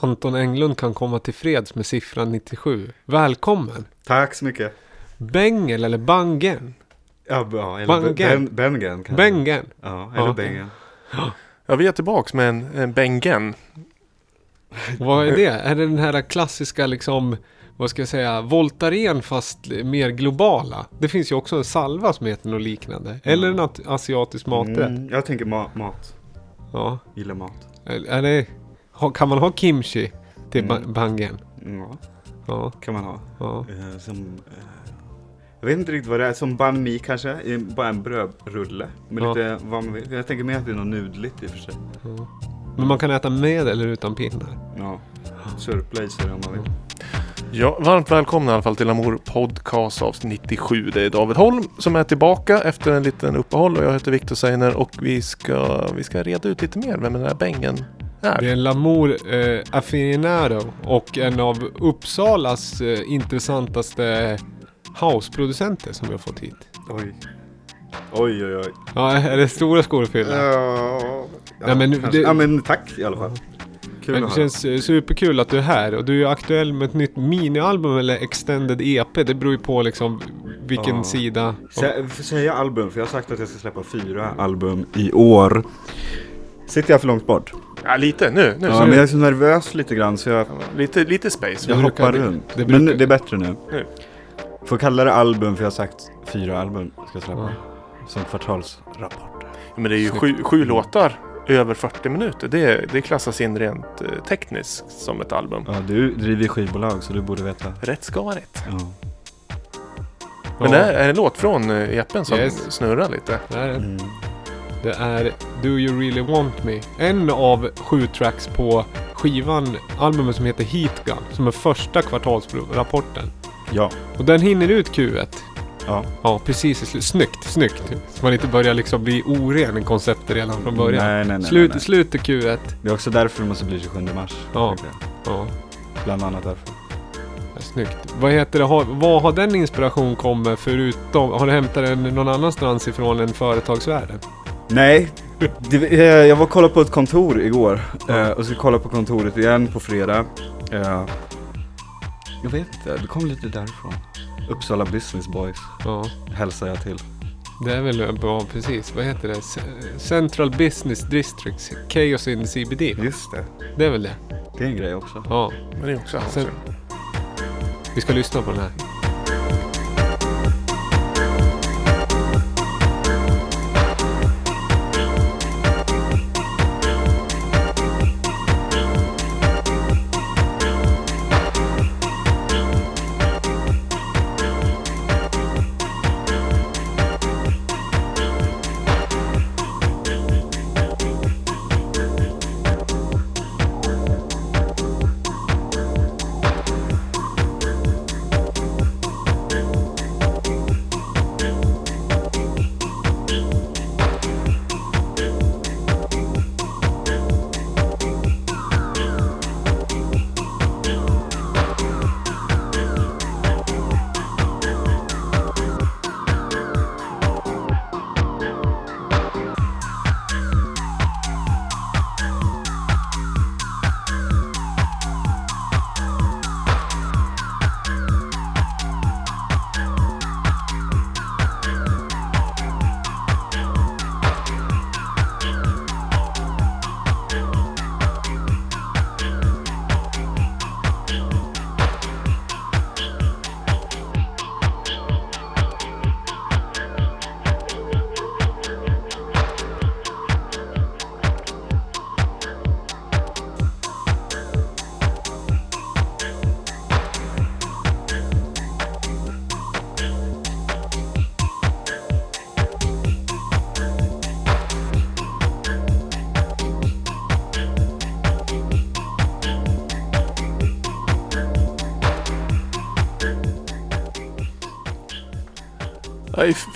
Anton Englund kan komma till freds med siffran 97. Välkommen! Tack så mycket. Bengel eller Bangen? Ja, ja eller Bangen. Ben, Bengen. kanske. Bengen. Ja, eller Ja. Bengen. Ja, vi är tillbaks med en, en Bengen. Vad är det? Är det den här klassiska liksom, vad ska jag säga, Voltaren fast mer globala? Det finns ju också en salva som heter något liknande. Eller en at- asiatisk maträtt. Mm, jag tänker ma mat. Ja. Gillar mat. Är är det, ha- kan man ha kimchi till Mm. Bangen? Ja, Ja. kan man ha. ja. Eh, som, eh, jag vet inte riktigt vad det är. Som banh mi kanske. Bara en brödrulle. Med Ja. lite, vad man vill. Jag tänker mer att det är något nudligt i och för sig. ja. Men man kan äta med eller utan pinnar. Ja. Surpla i sig om man vill. Ja, varmt välkomna i alla fall till Amour Podcast avsnitt 97. Det är David Holm som är tillbaka efter en liten uppehåll och jag heter Viktor Seiner och vi ska, vi ska reda ut lite mer vem den här Bengen är. Det är en Lamour eh, Affinado och en av Uppsalas eh, intressantaste houseproducenter som vi har fått hit. Oj. Oj, oj, oj. Ja, är det stora skor att fylla? Ja, men det- ja, men tack i alla fall. Kul Men att det höra. känns eh, superkul att du är här och du är aktuell med ett nytt minialbum eller extended EP. Det beror ju på liksom vilken Ja. sida. Sä, säga album, för jag har sagt att jag ska släppa fyra album i år. Sitter jag för långt bort? Ja, lite nu. nu Ja, men jag är så nervös lite grann så jag, lite, lite space. jag Det hoppar brukar- runt. det Men brukar- det är bättre nu. Nu. Får kalla det album för jag har sagt fyra album ska jag släppa. Ja. Som kvartalsrapport. Men det är ju sju, sju låtar över 40 minuter. Det, det klassas in rent eh, tekniskt som ett album. Ja, du driver skivbolag så du borde veta. Rätt ska vara rätt. Ja. Men Ja, det är, är det en låt från eh, EPn som Yes. snurrar lite. det är det. Mm. Det är Do You Really Want Me. En av sju tracks på skivan, albumet som heter Heat Gun. Som är första kvartalsrapporten. ja. Och den hinner ut Q1. Ja. Ja, precis. Snyggt, snyggt. Så man inte börjar liksom bli oren i konceptet redan från början. Nej, nej, nej. Slut, nej, nej. Slutet Q1. Det är också därför det måste bli 27 mars. Ja. Ja, Bland annat därför. ja, snyggt. Vad heter det? Har, vad har den inspiration kommit förutom? Har du hämtat den någon annanstans ifrån än företagsvärlden? Nej, det, eh, jag var och kollade på ett kontor igår Ja. eh, och ska kolla på kontoret igen på fredag. Eh, jag vet inte, det kom lite därifrån. Uppsala Business Boys Ja, hälsar jag till. det är väl bra precis. Vad heter det? Central Business Districts. Chaos in CBD. Just det, Det är väl det? det är en grej också. Ja. Men det är också hans. Sen- Vi ska lyssna på den här.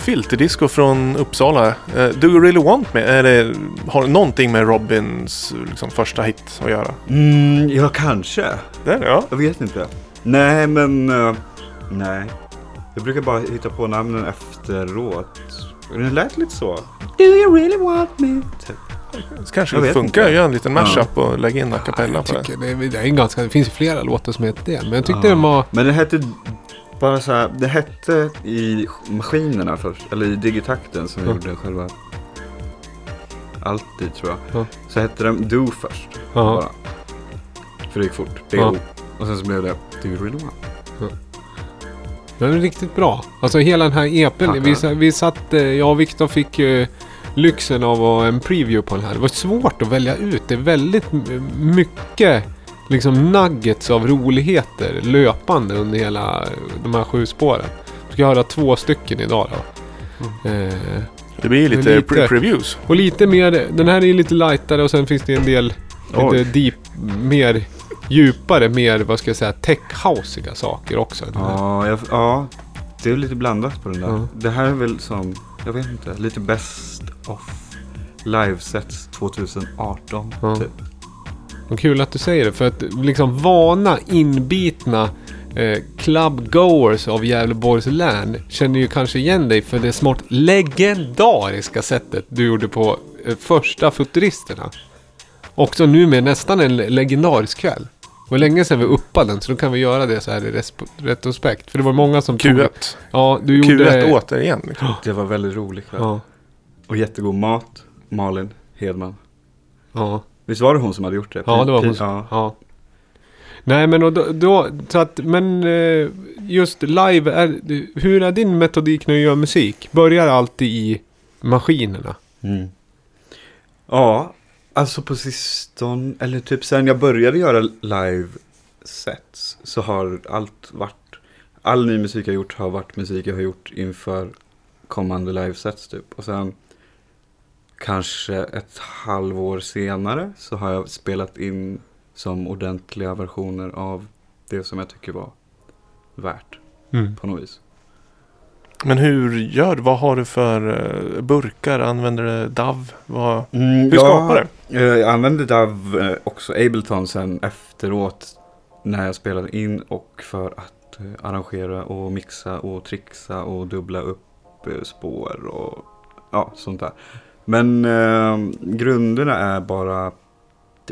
Filterdisco från Uppsala. Eh, Do you really want me? Är det, har det någonting med Robins liksom, första hit att göra? Mm, ja, kanske. Det är det, ja. Jag vet inte. Nej, men... eh, nej. Jag brukar bara hitta på namnen efteråt. Det lät lite så. Do you really want me? Typ. Det kanske Jag vet funkar att göra en liten mashup och lägga in a cappella jag på det. det, är- det, är en ganska, det finns ju flera låtar som heter det. Men jag tyckte Ja. den var... Men det hette bara så här, det hette i maskinerna först, eller i digitakten som vi Ja. gjorde själva. Alltid tror jag. Ja. Så hette den Do först. Ja. Bara. För det gick fort. Det Ja. Och sen så blev det Do You Really Want. Den är riktigt bra. Alltså hela den här. Tackar. Vi, vi satt, eh, jag och Viktor fick ju lyxen av att ha en preview på den här. Det var svårt att välja ut. Det är väldigt mycket liksom nuggets av roligheter löpande under hela de här sju spåren. Du ska höra två stycken idag då. Eh, Det blir lite, lite- pre-previews. och lite mer, den här är lite lightare och sen finns det en del Oj. lite deep, mer djupare, mer vad ska jag säga, tech-houseiga saker också. Ja, jag, ja, det är lite blandat på den där. Ja. Det här är väl som, jag vet inte, lite best of livesets 2018 Ja. typ. Och kul att du säger det för att liksom vana inbitna eh, clubgoers av Gävleborgs län känner ju kanske igen dig för det smått legendariska sättet du gjorde på eh, första Futuristerna. Också nu med nästan en le- kväll. Det var länge sedan vi uppade den så då kan vi göra det så här i retrospekt. För det var många som tog... Q1. Ja, du gjorde... Q1 återigen. Liksom. Det var väldigt roligt kväll. Ja, Och jättegod mat. Malin Hedman. ja. Visst var det hon som hade gjort det? Ja, det var hon. Ja. Ja. Nej, men och då, då så att, men eh, just live, är, hur är din metodik när du gör musik? Börjar alltid i maskinerna? Mm. Ja, alltså på sistone, eller typ sen jag började göra live sets så har allt varit, all ny musik jag gjort har varit musik jag har gjort inför kommande live sets typ. Och sen kanske ett halvår senare så har jag spelat in som ordentliga versioner av det som jag tycker var värt Mm. på något vis. Men hur gör du? Vad har du för eh, burkar? Använder du DAV? Vad... Mm, Hur skapar du? Jag använde DAV eh, också Ableton sen efteråt när jag spelade in och för att eh, arrangera och mixa och trixa och dubbla upp eh, spår och ja, sånt där. Men eh, grunderna är bara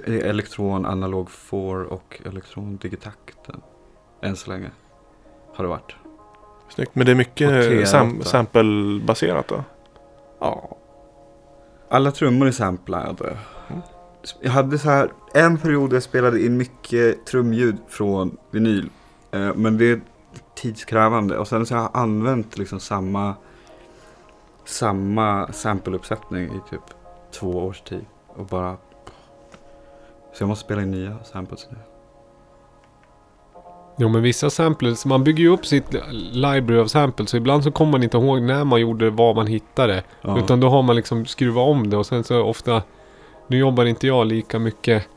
elektron, analog 4 och elektron digitakten. Än så länge har det varit. Snyggt. Men det är mycket T8. sam- sample-baserat då? Ja. Alla trummor är samplade. Mm. Jag hade så här en period där jag spelade in mycket trumljud från vinyl. Eh, men det är tidskrävande. Och sen så har jag använt liksom samma, samma sampleuppsättning i typ två års tid. Och bara... Så jag måste spela in nya samples nu. Jo, men vissa samples, man bygger ju upp sitt library av samples. Så ibland så kommer man inte ihåg när man gjorde var man hittade. Ja. Utan då har man liksom skruvat om det och sen så ofta... Nu jobbar inte jag lika mycket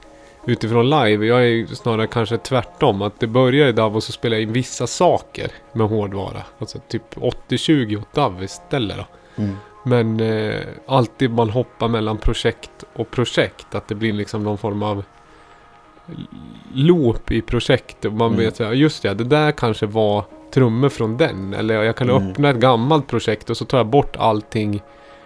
utifrån live. Jag är snarare kanske tvärtom. Att det börjar i DAV och så spelar jag in vissa saker med hårdvara. Alltså typ 80-20 åt DAV istället då. Mm. Men eh, alltid man hoppar mellan projekt och projekt. Att det blir liksom någon form av loop i projekt. Och man Mm. vet, här, just det, det där kanske var trummor från den. Eller jag kan Mm. öppna ett gammalt projekt och så tar jag bort allting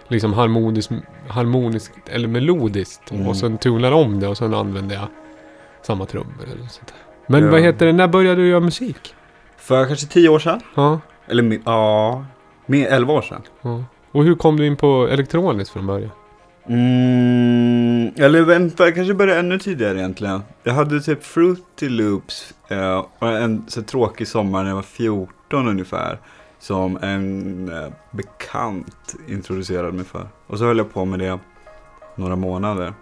liksom harmoniskt, harmoniskt eller melodiskt. Mm. Och sen tunar om det och sen använder jag samma trummor eller sånt där. Men Ja. vad heter det, när började du göra musik? För kanske tio år sedan. Ja, Eller ja, mer elva år sedan. ja. Och hur kom du in på elektroniskt från början? Mm, eller vänta, kanske börja ännu tidigare egentligen. Jag hade typ Fruity Loops eh, en så tråkig sommar när jag var 14 ungefär. Som en eh, bekant introducerade mig för. Och så höll jag på med det några månader.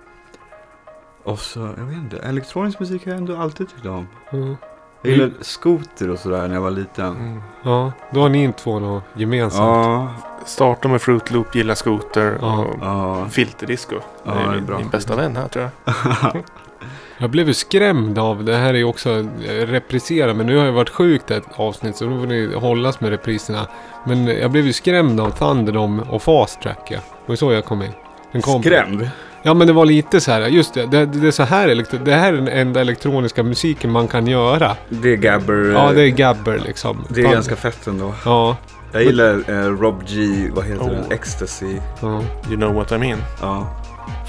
Och så, jag vet inte, elektronisk musik har jag ändå alltid tyckt om. Mm. Jag gillade skoter och sådär när jag var liten. Mm. Ja, då har ni två något gemensamt. Ja, Starta med Fruit Loop, gilla skoter Ja. och ja. filterdisco. Ja, det är min, bra. min bästa vän här tror jag. Jag blev ju skrämd av, det här är ju också eh, reprisera, men nu har jag varit sjukt ett avsnitt så då får ni hållas med repriserna. Men jag blev ju skrämd av Thunderdome och Fast Track ja. Det var så jag kom in. Den kom. Skrämd? Ja men det var lite så här, just det, det, det är så här det här är den enda elektroniska musiken man kan göra. Det är Gabber. Ja det är Gabber liksom. Det är ganska fett ändå. Ja, Jag gillar eh, Rob G, vad heter Oh. den? Ecstasy. ja. You know what I mean. Ja.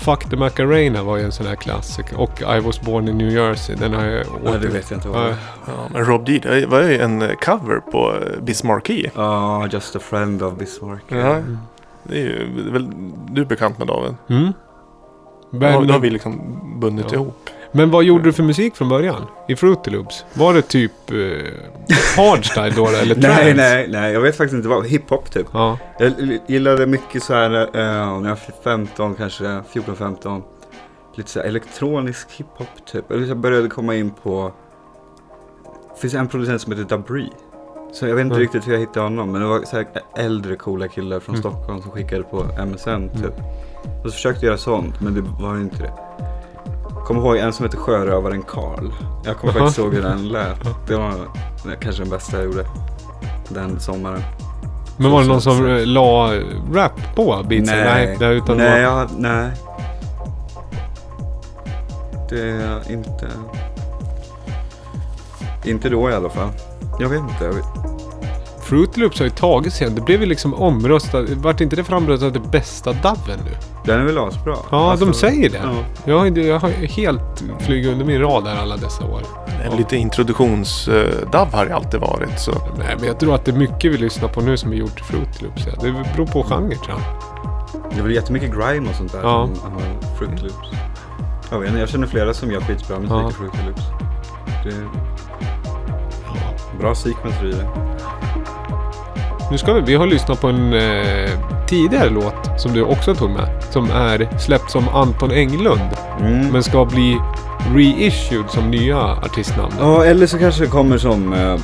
Fuck the Macarena var ju en sån här klassiker. Och I was born in New Jersey. Den har jag Ja, åter... det vet jag inte vad det Ja, är. Ja, men Rob D, det var ju en cover på eh, Bismarcky. Ja, Just a friend of Bismarck. Ja, det är ju väl du är bekant med David. Mm. Men, då har vi liksom bundit Ja. ihop. men vad gjorde du för musik från början? I Fruity Loops? Var det typ eh, hardstyle då eller trance? Nej, nej, nej. Jag vet faktiskt inte vad. Hiphop typ. Ja. Jag gillade mycket så här eh, när jag var 15, kanske 14-15. Lite så här elektronisk hiphop typ. Eller Jag började komma in på... Det finns en producent som heter Dabri. Så jag vet inte Mm. riktigt hur jag hittade honom. Men det var så här äldre coola killar från Mm. Stockholm som skickade på MSN typ. Och så försökte jag göra sånt, men det var ju inte det. Kommer ihåg en som heter Sjörövaren Karl. Jag kommer faktiskt ihåg hur den lät. Det var kanske den bästa jag gjorde. Den sommaren. Men var det någon som så- eh, la rap på beatsen? Nej, nej, utan nej, var... jag, nej. Det är inte... Inte då i alla fall. Jag vet inte. Jag vet. Fruity Loops har ju tagit sig igen. Det blev ju liksom omröstat. Vart inte det framröstat det bästa daven nu? Den är väl asbra. Ja, de säger det. Ja. Jag, har- jag har helt flugit under min radar alla dessa år. En lite introduktionsdav har det alltid varit. Så. Nej, men jag tror att det är mycket vi lyssnar på nu som är gjort i Fruity Loops. Ja. Det beror på genre tror jag. Det är väl jättemycket grime och sånt där Ja. som har Fruity Loops. Jag, vet inte, jag känner flera som gör skitbra musik Ja. i Fruity Loops. Det är bra sequencer i det. Nu ska vi, vi har lyssnat på en eh, tidigare låt som du också tog med. Som är släppt som Anton Englund. Mm. Men ska bli reissued som nya artistnamn. Ja, eller så kanske det kommer som eh,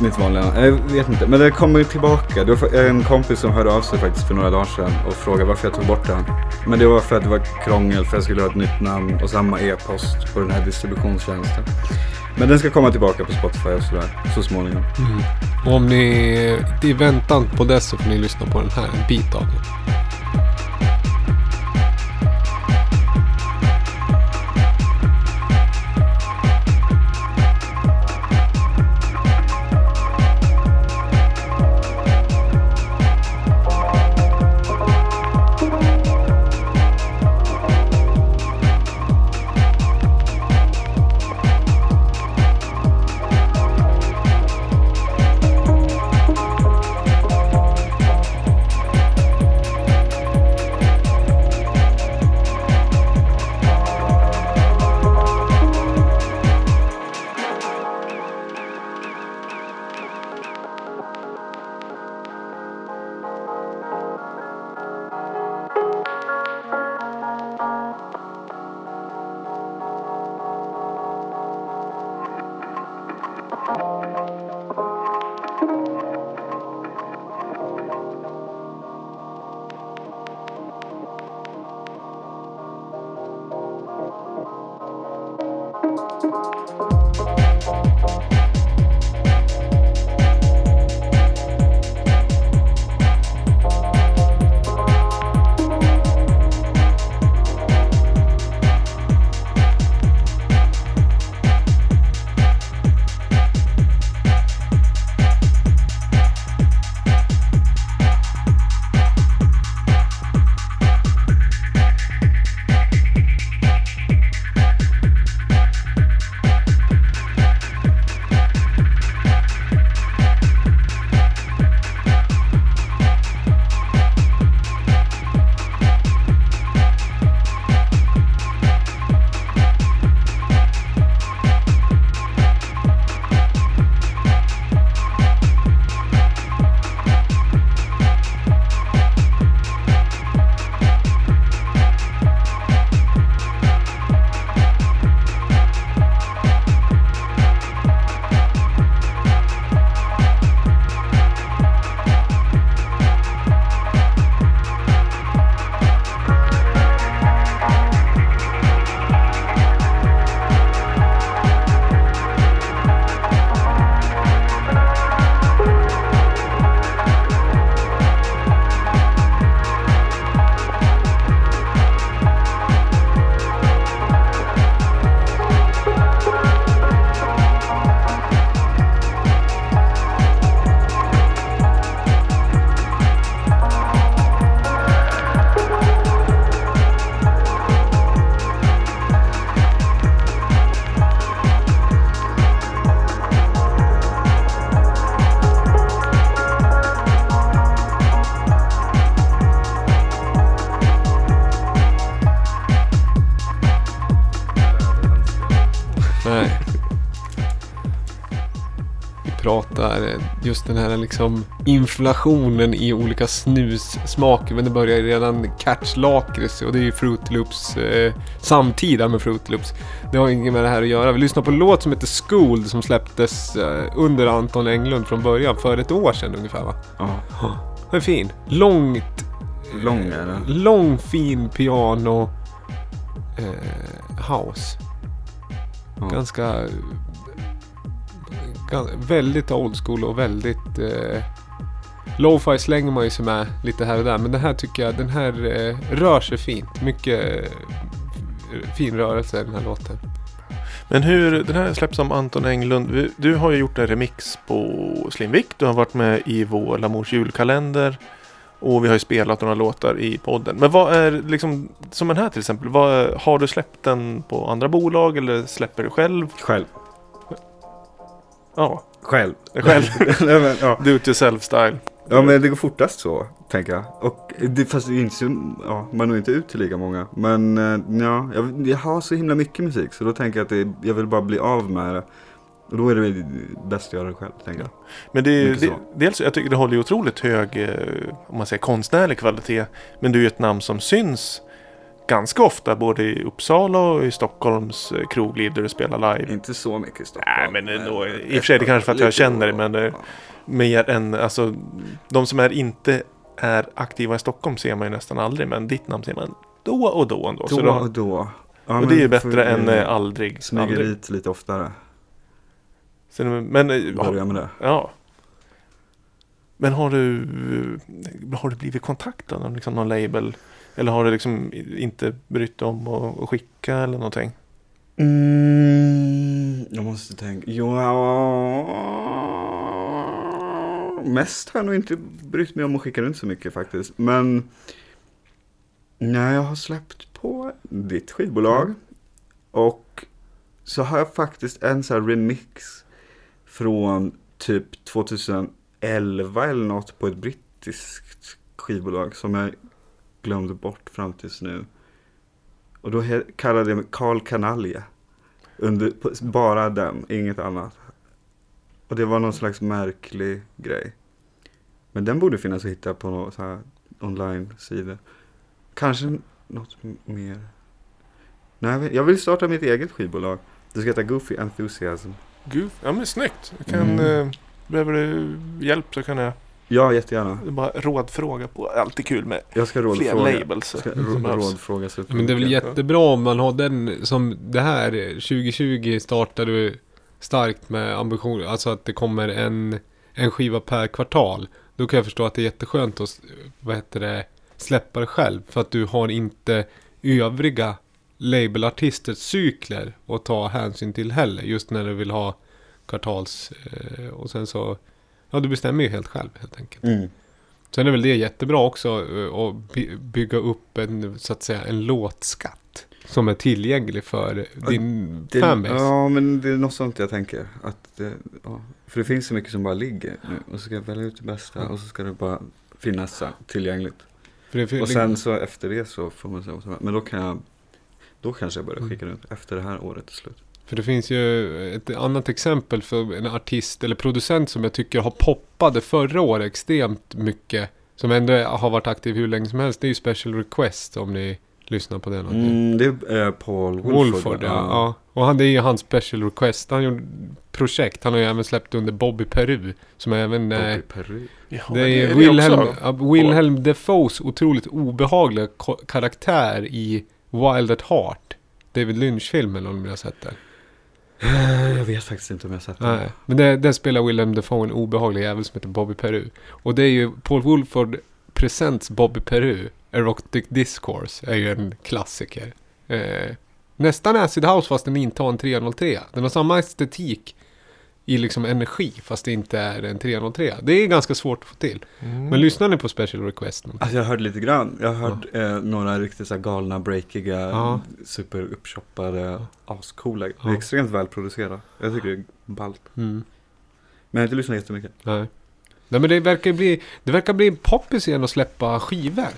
mitt vanliga Jag vet inte, men det kommer tillbaka. Det var en kompis som hörde av sig faktiskt för några dagar sedan och frågade varför jag tog bort den. Men det var för att det var krångel för jag skulle ha ett nytt namn och samma e-post på den här distributionstjänsten. Men den ska komma tillbaka på Spotify och sådär så småningom. Mm. Och om ni i väntan på det så får ni lyssna på den här, en bit av den. Här liksom inflationen i olika snussmaker. Men det börjar redan catch lakrits och det är ju Fruit Loops eh, samtida med Fruit Loops. Det har inget med det här att göra. Vi lyssnar på en låt som heter School som släpptes eh, under Anton Englund från början för ett år sedan ungefär va? Ja, Den är fin. Långt lång är den. lång fin piano eh, house. Ja. Ganska, gan- väldigt old school och väldigt eh, Lo-fi slänger man ju sig med lite här och där. Men den här tycker jag, den här eh, rör sig fint. Mycket eh, fin rörelse i den här låten. Men hur, den här släpps som Anton Englund. Du har ju gjort en remix på Slimvik. Du har varit med i vår Lamours julkalender. Och vi har ju spelat några låtar i podden. Men vad är liksom, som den här till exempel. Vad, har du släppt den på andra bolag eller släpper du själv? Själv. Ja, Själv. själv. Nej, men, ja. Do it yourself style. ja, men det går fortast så, tänker jag. Och det, fast det är inte så, ja, man når inte ut till lika många. Men eh, ja, jag, jag har så himla mycket musik. Så då tänker jag att det, jag vill bara bli av med det. Och då är det bäst att göra det själv, tänker jag. Men det är det, dels, jag tycker det håller ju otroligt hög, eh, om man säger konstnärlig kvalitet. Men du är ju ett namn som syns ganska ofta både i Uppsala och i Stockholms eh, krogliv där du spelar live. Inte så mycket i Stockholm. Nej, men ändå, i och för sig, det kanske för att jag känner dig, men, eh, Mer än, alltså, de som är inte är aktiva i Stockholm ser man ju nästan aldrig. Men ditt namn ser man då och då ändå. Då då, och då. Ja, och det är ju bättre än eh, aldrig. Smyger aldrig. dit lite oftare. Så, men, eh, Börja med det. Ja. Men har du, har du blivit kontaktad av liksom någon label? Eller har du liksom inte brytt dig om att, skicka eller någonting? Mm, jag måste tänka. Ja, mest har jag nog inte brytt mig om att skicka runt så mycket faktiskt. Men när jag har släppt på ditt skivbolag. Och så har jag faktiskt en sån här remix från typ 2011 eller något på ett brittiskt skivbolag som jag glömde bort fram tills nu. Och då kallade jag mig Carl Kanalje. Under, bara den, inget annat. Och det var någon slags märklig grej. Men den borde finnas att hitta på någon så här online-sida. Kanske något mer. Nej, jag vill starta mitt eget skivbolag. Det ska heta Goofy Enthusiasm. Gud, ja men snyggt. Jag kan, Mm. eh, behöver du hjälp så kan jag Ja, jättegärna. bara rådfråga på. Alltid kul med Jag ska fler labels. Jag ska rådfråga så Men det är väl jättebra om man har den som det här 2020 startade du starkt med ambition, alltså att det kommer en, en skiva per kvartal. Då kan jag förstå att det är jätteskönt att vad heter det, släppa det själv. För att du har inte övriga labelartisters cykler att ta hänsyn till heller. Just när du vill ha kvartals eh, och sen så, ja du bestämmer ju helt själv helt enkelt. Mm. Sen är väl det jättebra också eh, att by- bygga upp en, så att säga, en låtskatt. Som är tillgänglig för din Det, fanbase. ja, men det är något sånt jag tänker. Att ja. För det finns så mycket som bara ligger nu. Och så ska jag välja ut det bästa och så ska det bara finnas tillgängligt. För Och sen så efter det så får man händer. Men då kan jag, då kanske jag börjar skicka runt efter det här året är slut. För det finns ju ett annat exempel för en artist eller producent som jag tycker har poppade förra året extremt mycket. Som ändå har varit aktiv hur länge som helst. Det är ju Special Request om ni lyssnar på det. någonting. Mm, det är Paul Wolford. Wolford, ja. ja. Och han, det är ju hans special request. Han gjorde projekt. Han har ju även släppt under Bobby Peru. Som är även... Eh, Bobby Peru. Ja, det är, det Wilhelm, Wilhelm Defoes otroligt obehagliga karaktär i Wild at Heart. David Lynch-filmen om ni har sett den. Eh, jag vet faktiskt inte om jag har sett Nej, men där spelar Willem Dafoe en obehaglig jävel som heter Bobby Peru. Och det är ju Paul Wolford Presents Bobby Peru. Erotic Discourse är ju en klassiker. Eh, nästan Acid House fast den inte har en 303. Den har samma estetik i liksom energi fast det inte är en 303. Det är ganska svårt att få till. Mm. Men lyssnar ni på Special Request? Alltså jag hörde lite grann. Jag har hört eh, några riktigt så här galna, breakiga, Ja. superuppchoppade, ascoola. Det är Ja. extremt välproducerat. Jag tycker det är ballt. Mm. Men jag har inte lyssnat jättemycket. Nej. Nej men det verkar bli, det verkar bli poppis igen att släppa skivor.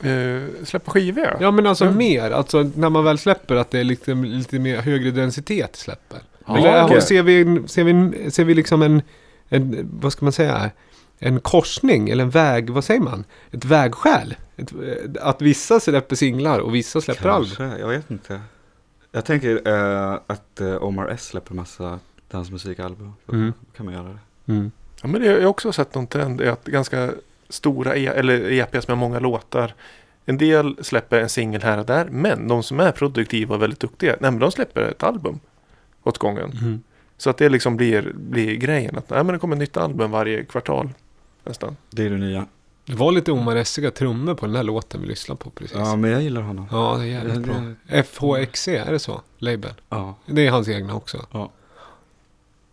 Eh, släppa skivor ja. Ja men alltså Mm. mer, alltså när man väl släpper att det är lite, lite mer högre densitet släpper. Ja, Eller okej. ser, vi, ser, vi, ser vi liksom en, en, vad ska man säga, en korsning eller en väg, vad säger man? Ett vägskäl? Ett, eh, att vissa släpper singlar och vissa släpper album. Kanske, jag vet inte. Jag tänker eh, att eh, Omar S släpper massa dansmusikalbum. Då Mm. kan man göra det. Mm. Ja, men det, jag har också sett någon trend i att ganska stora e eller EPs med många låtar. En del släpper en singel här och där. Men de som är produktiva och väldigt duktiga. Nej, de släpper ett album åt gången. Mm. Så att det liksom blir, blir grejen. Att nej, men det kommer ett nytt album varje kvartal. Nästan. Det är det nya. Det var lite omaressiga trummor på den här låten vi lyssnade på precis. Ja, men jag gillar honom. Ja, det är jävligt bra. FHXC, är det så? Label. Ja. Det är hans egna också. Ja.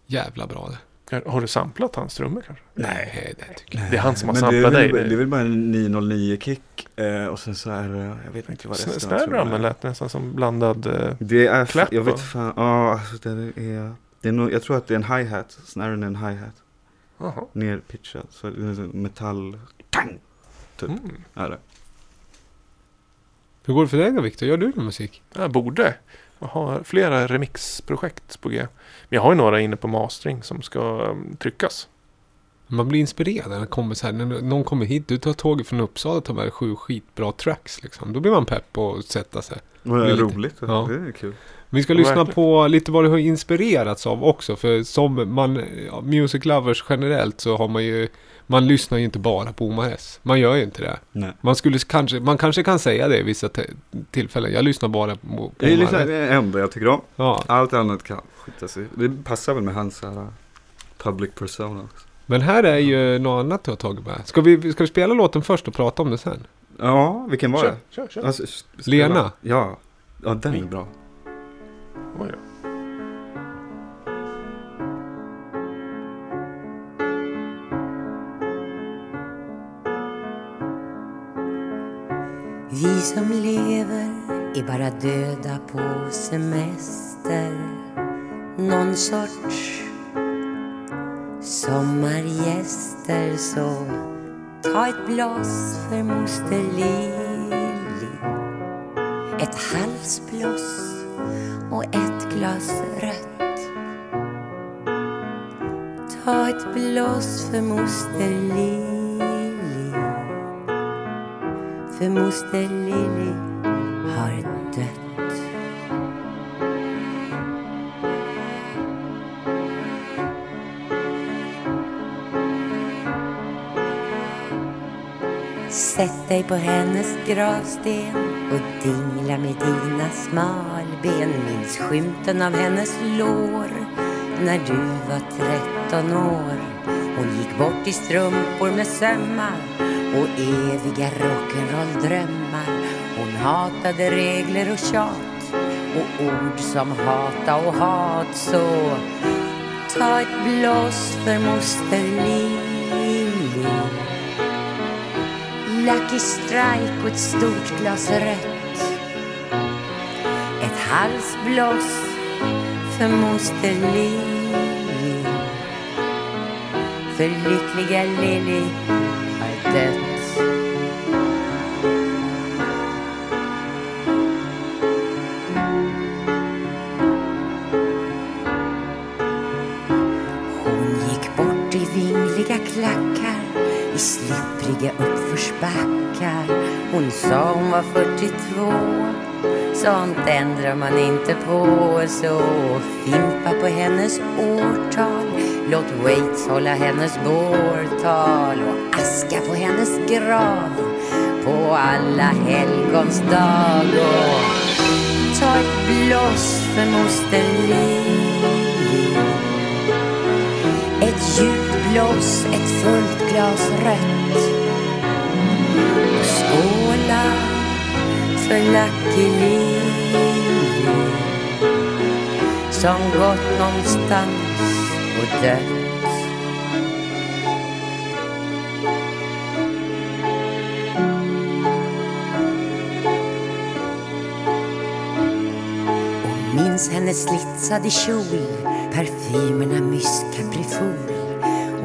Jävla bra det. Har du samplat hans trummor kanske? Nej, det tycker jag. Det är han som har samplat det är dig. väl, Det är väl bara en 909-kick eh, och sen så är det, jag vet inte vad resten av trummorna är. lät nästan som blandad. eh, Det är, Clap, jag vet fan, ja alltså det är, det är nog, jag tror att det är en hi-hat, snaren är en hi-hat, Jaha. nerpitchad, så det är en metall, tang, typ, Mm. är det. Hur går det för dig då Viktor? Gör du någon musik? Jag borde. Jag har flera remixprojekt på G. Men jag har ju några inne på mastering som ska um, tryckas. Man blir inspirerad när kommer så här, när någon kommer hit, du tar tåget från Uppsala och tar med dig sju skitbra tracks liksom. Då blir man pepp på att sätta sig. Och det är lite- roligt, ja. det är kul. Vi ska lyssna på lite vad du har inspirerats av också. För som man, ja, music lovers generellt så har man ju, man lyssnar ju inte bara på Omar S. Man gör ju inte det. Nej. Man, skulle kanske, man kanske kan säga det i vissa tillfällen. Jag lyssnar bara på, på Det är Omar liksom S. det enda jag tycker om. Ja. Allt annat kan skita sig. Det passar väl med hans här, public persona också. Men här är ju något annat du har tagit med. Ska vi, ska vi spela låten först och prata om det sen? Ja, vilken var Kör, det? kör, kör. Alltså, spela- Lena? Ja. Ja, den är bra. Oj då. Vi som lever är bara döda på semester någon sorts sommargäster Så ta ett glas för moster Lili. Ett halsbloss och ett glas rött Ta ett blås för moster Lili. för moster Lili Sätt dig på hennes gravsten och dingla med dina smalben. Minns skymten av hennes lår när du var tretton år. Hon gick bort i strumpor med sömmar och eviga rock'n'roll-drömmar. Hon hatade regler och tjat och ord som hata och hat. Så ta ett blås för moster Li Lucky Strike och ett stort glas rött. Ett halsblås för moster Lili. För lyckliga Lili har dött. Sa hon var 42. Sånt ändrar man inte på. Så fimpa på hennes årtal. Låt Waits hålla hennes bårtal. Och aska på hennes grav på alla helgons dag. Och ta ett blås för moster Li Ett djupt blås, ett fullt glas rött. Och för Lucky Lilly som gått någonstans och dött. Minns hennes slitsade kjol, parfymerna myskaprifol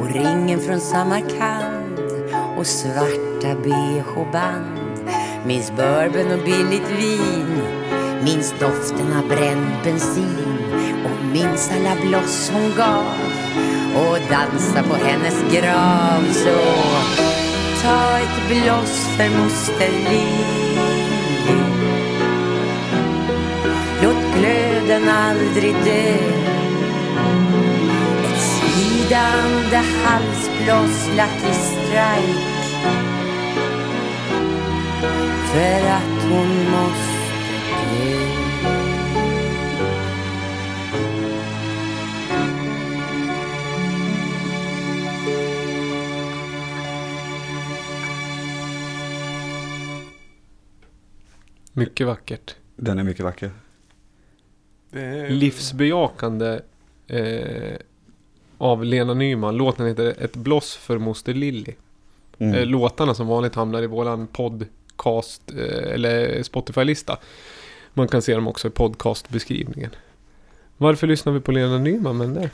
och ringen från Samarkand och svarta bh-band. Minns bourbon och billigt vin, Minns doften av bränd bensin. Och minns alla bloss hon gav. Och dansa på hennes grav. Så ta ett bloss för moster Lili. Låt glöden aldrig dö. Ett svidande halsbloss, Lucky Strike. För att hon måste dö Mycket vackert. Den är mycket vacker. Det är- Livsbejakande eh, av Lena Nyman. Låten heter Ett bloss för moster Lilly. Mm. Eh, låtarna som vanligt hamnar i våran podcast eh, eller Spotify-lista. Man kan se dem också i podcastbeskrivningen. Varför lyssnar vi på Lena Nyman med den där?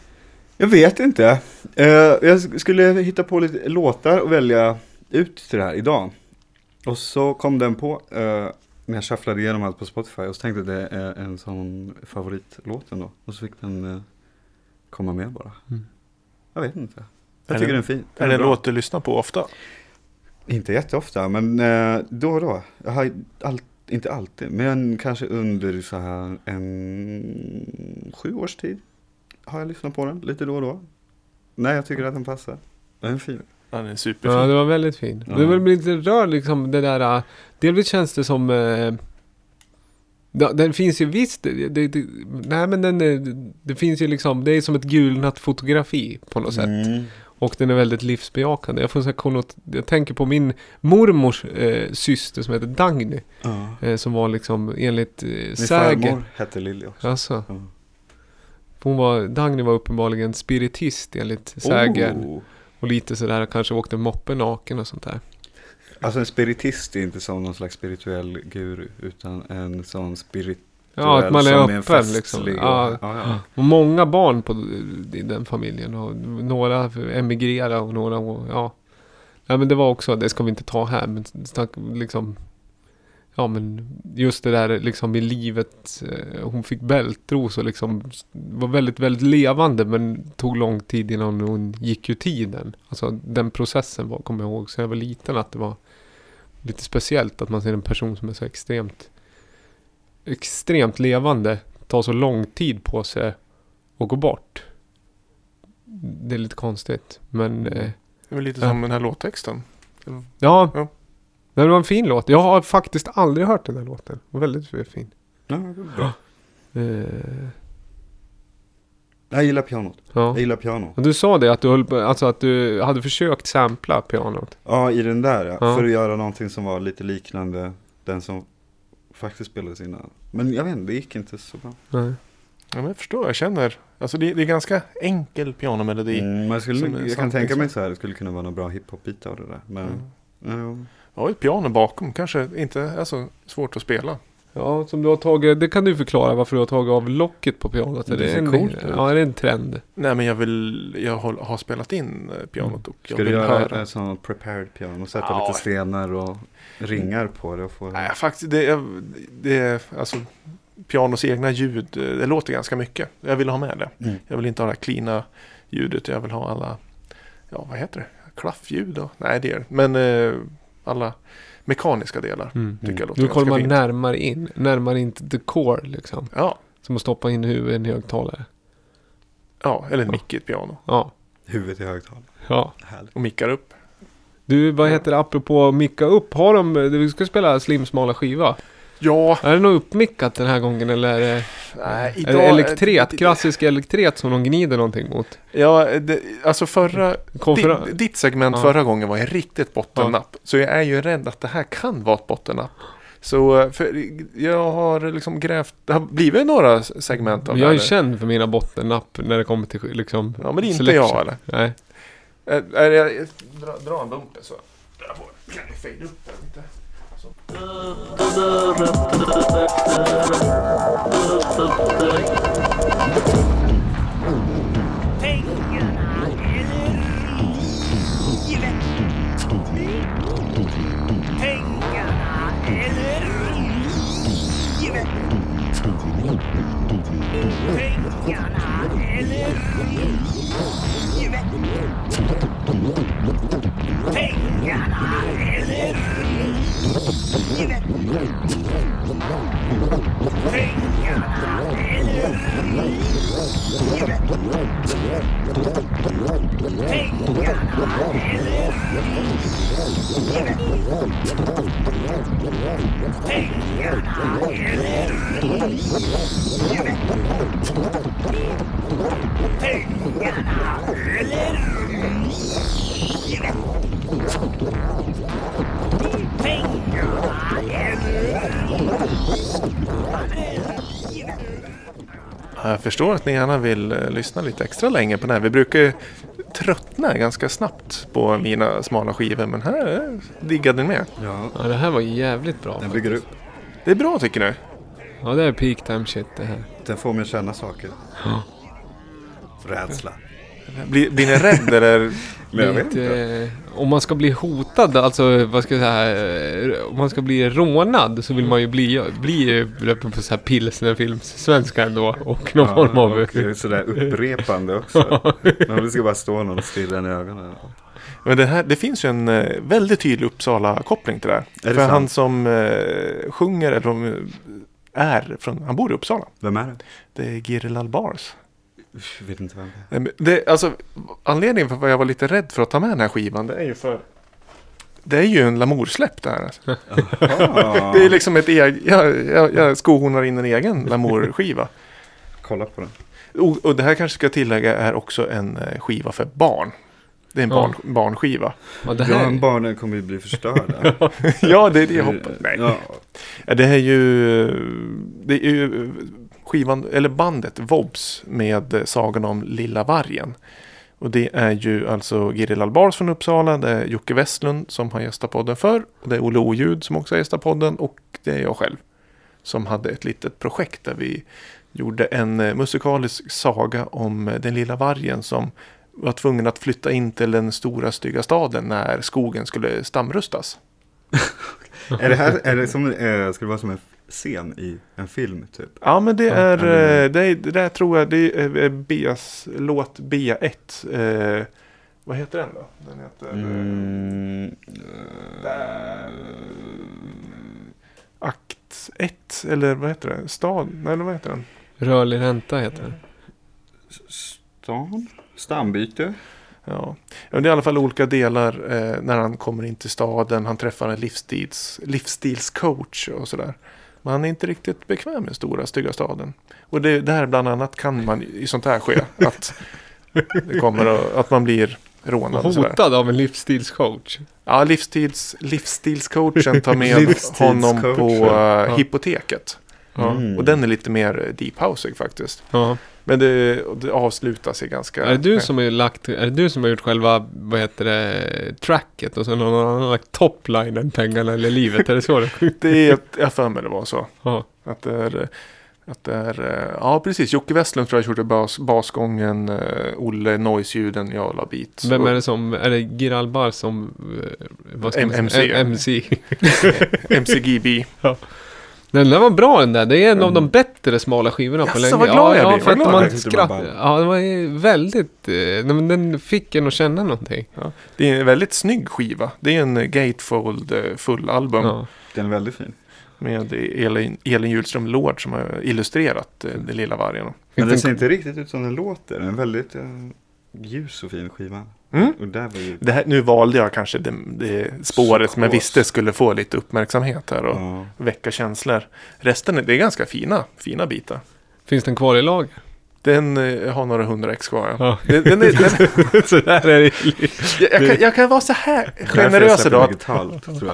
Jag vet inte. Eh, jag skulle hitta på lite låtar och välja ut till det här idag. Och så kom den på eh, när jag shufflade igenom allt på Spotify och så tänkte jag det är en sån favoritlåt ändå. Och så fick den komma med bara. Mm. Jag vet inte. Jag Är tycker det- den är fin. Är det en låt du lyssnar på ofta? Inte jätteofta, men eh, då och då. Jag har all, inte alltid, men kanske under så här en sju års tid har jag lyssnat på den lite då och då. Nej, jag tycker att den passar. Den är fin. Ja, den är superfin. Ja, det var väldigt fin. Ja. Det var lite rör liksom det där. äh, Delvis känns det som... Eh, den finns ju visst. Det, det, det, nej men den är, det finns ju liksom. Det är som ett gulnat fotografi på något sätt. Mm. Och den är väldigt livsbejakande. Jag, får så konnot, jag tänker på min mormors eh, syster som heter Dagny. Ja. Eh, som var liksom enligt eh, Min sägen. farmor hette Lilly också. Alltså, Ja. hon var, Dagny var uppenbarligen spiritist enligt sägen. Oh. Och lite sådär kanske åkte moppe naken och sånt där. Alltså en spiritist är inte som någon slags spirituell guru, utan en sån spirituell Ja, att man är som en öppen liksom. Ja, ja, ja. och många barn på, i den familjen. Och några emigrerade och några, ja. Ja men det var också, det ska vi inte ta här, men snack, liksom. Ja men just det där liksom i livet. eh, Hon fick bältros och liksom var väldigt, väldigt levande men tog lång tid innan hon gick ur tiden. Alltså den processen var, kommer jag ihåg, så jag var liten att det var lite speciellt att man ser en person som är så extremt extremt levande ta så lång tid på sig att gå bort. Det är lite konstigt. Men eh, Det är lite som den här låttexten. ja. Ja. Det var en fin låt. Jag har faktiskt aldrig hört den här låten. Var Väldigt fin. Ja, det är bra. Eh, Jag gillar pianot. ja. Jag gillar piano. Och du sa det att du, höll, alltså att du hade försökt sampla pianot. Ja, i den där ja. Ja. För att göra någonting som var lite liknande den som faktiskt spelades innan. Men jag vet inte, det gick inte så bra. Nej. Ja, men jag förstår, jag känner. Alltså det, det är ganska enkel pianomelodi. Mm, man skulle, jag sant, kan tänka mig så här, det skulle kunna vara några bra hiphop-bitar av det där. Men, Mm. ja. Ja, ett piano bakom kanske inte är så svårt att spela. Ja, som du har tagit. Det kan du förklara varför du har tagit av locket på pianot. Det Är ser en, coolt. Ja, är det en trend? Nej, men jag vill, jag har, har spelat in eh, pianot och jag Ska du vill göra höra. en sån prepared piano? Sätta Ja. lite stenar och ringar på det och få Nej, faktiskt, det är, det är alltså pianos egna ljud, eh, det låter ganska mycket. Jag vill ha med det. Mm. Jag vill inte ha det här cleana ljudet, jag vill ha alla, ja vad heter det, klaffljud då? Nej, det är det. Men eh, alla mekaniska delar Mm. tycker jag låter Nu kommer ganska man fint. närmare in. Närmare in till the core liksom. Ja, Som att stoppa in huvudet i en högtalare. ja, eller en mick i ett piano. Ja. Huvudet i högtalare. Ja. Härligt. Och mickar upp. Du, vad heter det apropå micka upp? Har de, du ska spela Slim smala skiva. Ja, Är det något uppmickat den här gången eller är det, nej, är det elektret? Klassisk elektret som de gnider någonting mot? Ja, det, alltså förra, Konferen- ditt, ditt segment Ja. förra gången var ju riktigt bottennapp. Så jag är ju rädd att det här kan vara ett bottennapp. Så för jag har liksom grävt, det har blivit några segment av det Jag är känd för mina bottennapp när det kommer till liksom Ja, men det är inte selection. jag eller? Nej. Är, är jag, dra, dra en bumper så. Jag får kan jag fade upp den lite. Så. pengarna eller livet? Jag förstår att ni gärna vill eh, lyssna lite extra länge på den här. Vi brukar ju tröttna ganska snabbt på mina smala skivor. Men här eh, diggade ni med. Ja, Ja, det här var jävligt bra. den bygger upp. Det är bra tycker ni? Ja, det är peak time shit det här. Den får mig att känna saker. Ja. Rädsla. Blir, blir ni rädd eller? Men jag vet inte. eh, Om man ska bli hotad, alltså vad ska jag säga, eh, om man ska bli rånad så vill man ju bli, bli på så här pilsnerfilmssvenska ändå och någon form av... och sådär upprepande också. Men det ska bara stå någon och stirra i ögonen. Men det, här, det finns ju en eh, väldigt tydlig Uppsala-koppling till det här. det För sant? han som eh, sjunger, eller är från, han bor i Uppsala. Vem är det? Det är Giril Albars. Jag vet inte vem det Nej, men Det, alltså, anledningen för att jag var lite rädd för att ta med den här skivan, det är ju för det är ju en Lamour-släpp det här. Alltså. är. Det är liksom ett eget, jag, jag, jag skohornar in en egen Lamour-skiva. Kolla på den. Och, och det här kanske ska tillägga är också en eh, skiva för barn. Det är en Ja. barn, barnskiva. Ja, det Ja, här, men barnen kommer ju bli förstörda. ja, det är det jag hoppas. Nej. Ja, Ja, det är ju, det är ju skivan, eller bandet Vobs med eh, Sagan om Lilla Vargen. Och det är ju alltså Giril Albars från Uppsala, det är Jocke Westlund som har gästat podden förr. Och det är Olle Oljud som också har gästat podden och det är jag själv. Som hade ett litet projekt där vi gjorde en eh, musikalisk saga om eh, den lilla vargen som var tvungen att flytta in till den stora stygga staden när skogen skulle stamrustas. är det här, är det som, eh, ska det vara som en scen i en film typ? Ja men det är, eh, det, är det där tror jag, det är eh, Bias låt B1. Eh, vad heter den då? Den heter Mm, eh, Akt 1 eller vad heter det? Stad? Nej, eller vad heter den? rörlig ränta heter det. stan? Stambyte? Ja. ja, det är i alla fall olika delar eh, när han kommer in till staden. Han träffar en livsstils, livsstilscoach och sådär. Men han är inte riktigt bekväm med stora stygga staden. Och det, där bland annat kan man i sånt här ske. Att, det kommer att, att man blir rånad. och. Hotad av en livsstilscoach. Ja, livsstils, livsstilscoachen tar med Livsstilscoachen. honom på uh, Ja. hypoteket. Ja. Mm. Och den är lite mer eh, deep houseig faktiskt. Ja. Men det, det avslutas i ganska... Är det du som har lagt, är du som har gjort själva, vad heter det, tracket och så någon annan har lagt toplinen, pengarna eller livet? Är det så det Det är, jag har för mig det var så. Ja. Att det är, att det är, eh, ja precis, Jocke Westlund tror jag gjorde bas, basgången, uh, Olle Noise-ljuden, jag la beats. Vem är det som, är det Giralbar som, eh, vad ska M- man säga? MC. MC. MCGB. Den där var bra den där. Det är en av de bättre smala skivorna på Jaså, länge. vad glad jag ja, blir, för vad glad man skratt... Ja, det var väldigt... eh, den fick en att känna någonting. Det är en väldigt snygg skiva. Det är en eh, Gatefold eh, fullalbum. Ja. Den är väldigt fin. Med Elin, Elin Hjulström Lord som har illustrerat eh, Den lilla vargen. Men den ser inte riktigt ut som den låter. Den är väldigt ljus och fin skiva. Mm. Och där var ju... Det här, nu valde jag kanske det, det spåret som jag visste skulle få lite uppmärksamhet här och Ja. väcka känslor. Resten är, det är ganska fina, fina bitar. Finns den kvar i lager? Den eh, har några hundra ex kvar. Ja. Den, den är, den, så där är det. jag, jag, kan, jag kan vara så här generös idag.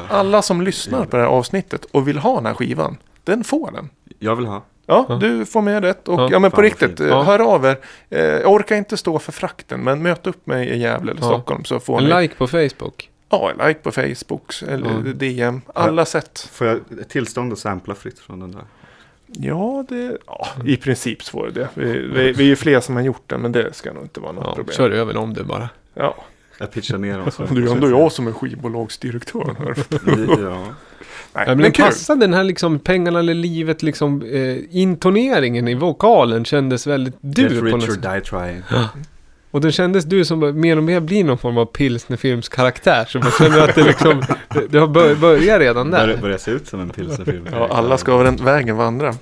Alla som lyssnar på det här avsnittet och vill ha den här skivan, den får den. Jag vill ha. Ja, Ja. du får med rätt. Och Ja. ja, men på riktigt, Ja. hör av er. Eh, jag orkar inte stå för frakten, men möt upp mig i Gävle eller Ja. Stockholm så får En ni like på Facebook. ja, en like på Facebook eller. DM. Alla sätt. Får jag tillstånd att sampla fritt från den där? Ja, det, ja, i princip får det det. Vi, vi, vi är ju fler som har gjort det, men det ska nog inte vara något Ja, problem. kör över om det bara. Ja. Jag pitchar ner dem. så- Det är ändå jag som är skivbolagsdirektör här. Ja. Nej, Ja, men men den kul. passade den här liksom pengarna eller livet liksom eh, intoneringen i vokalen kändes väldigt du Death på något sätt. Die Trying. Och den kändes du som mer och mer blir någon form av pilsnerfilmskaraktär. Så man känner att det liksom, det, det har bör, börjat redan där. börjar se ut som en pilsnerfilm. Ja, alla ska över den vägen vandra.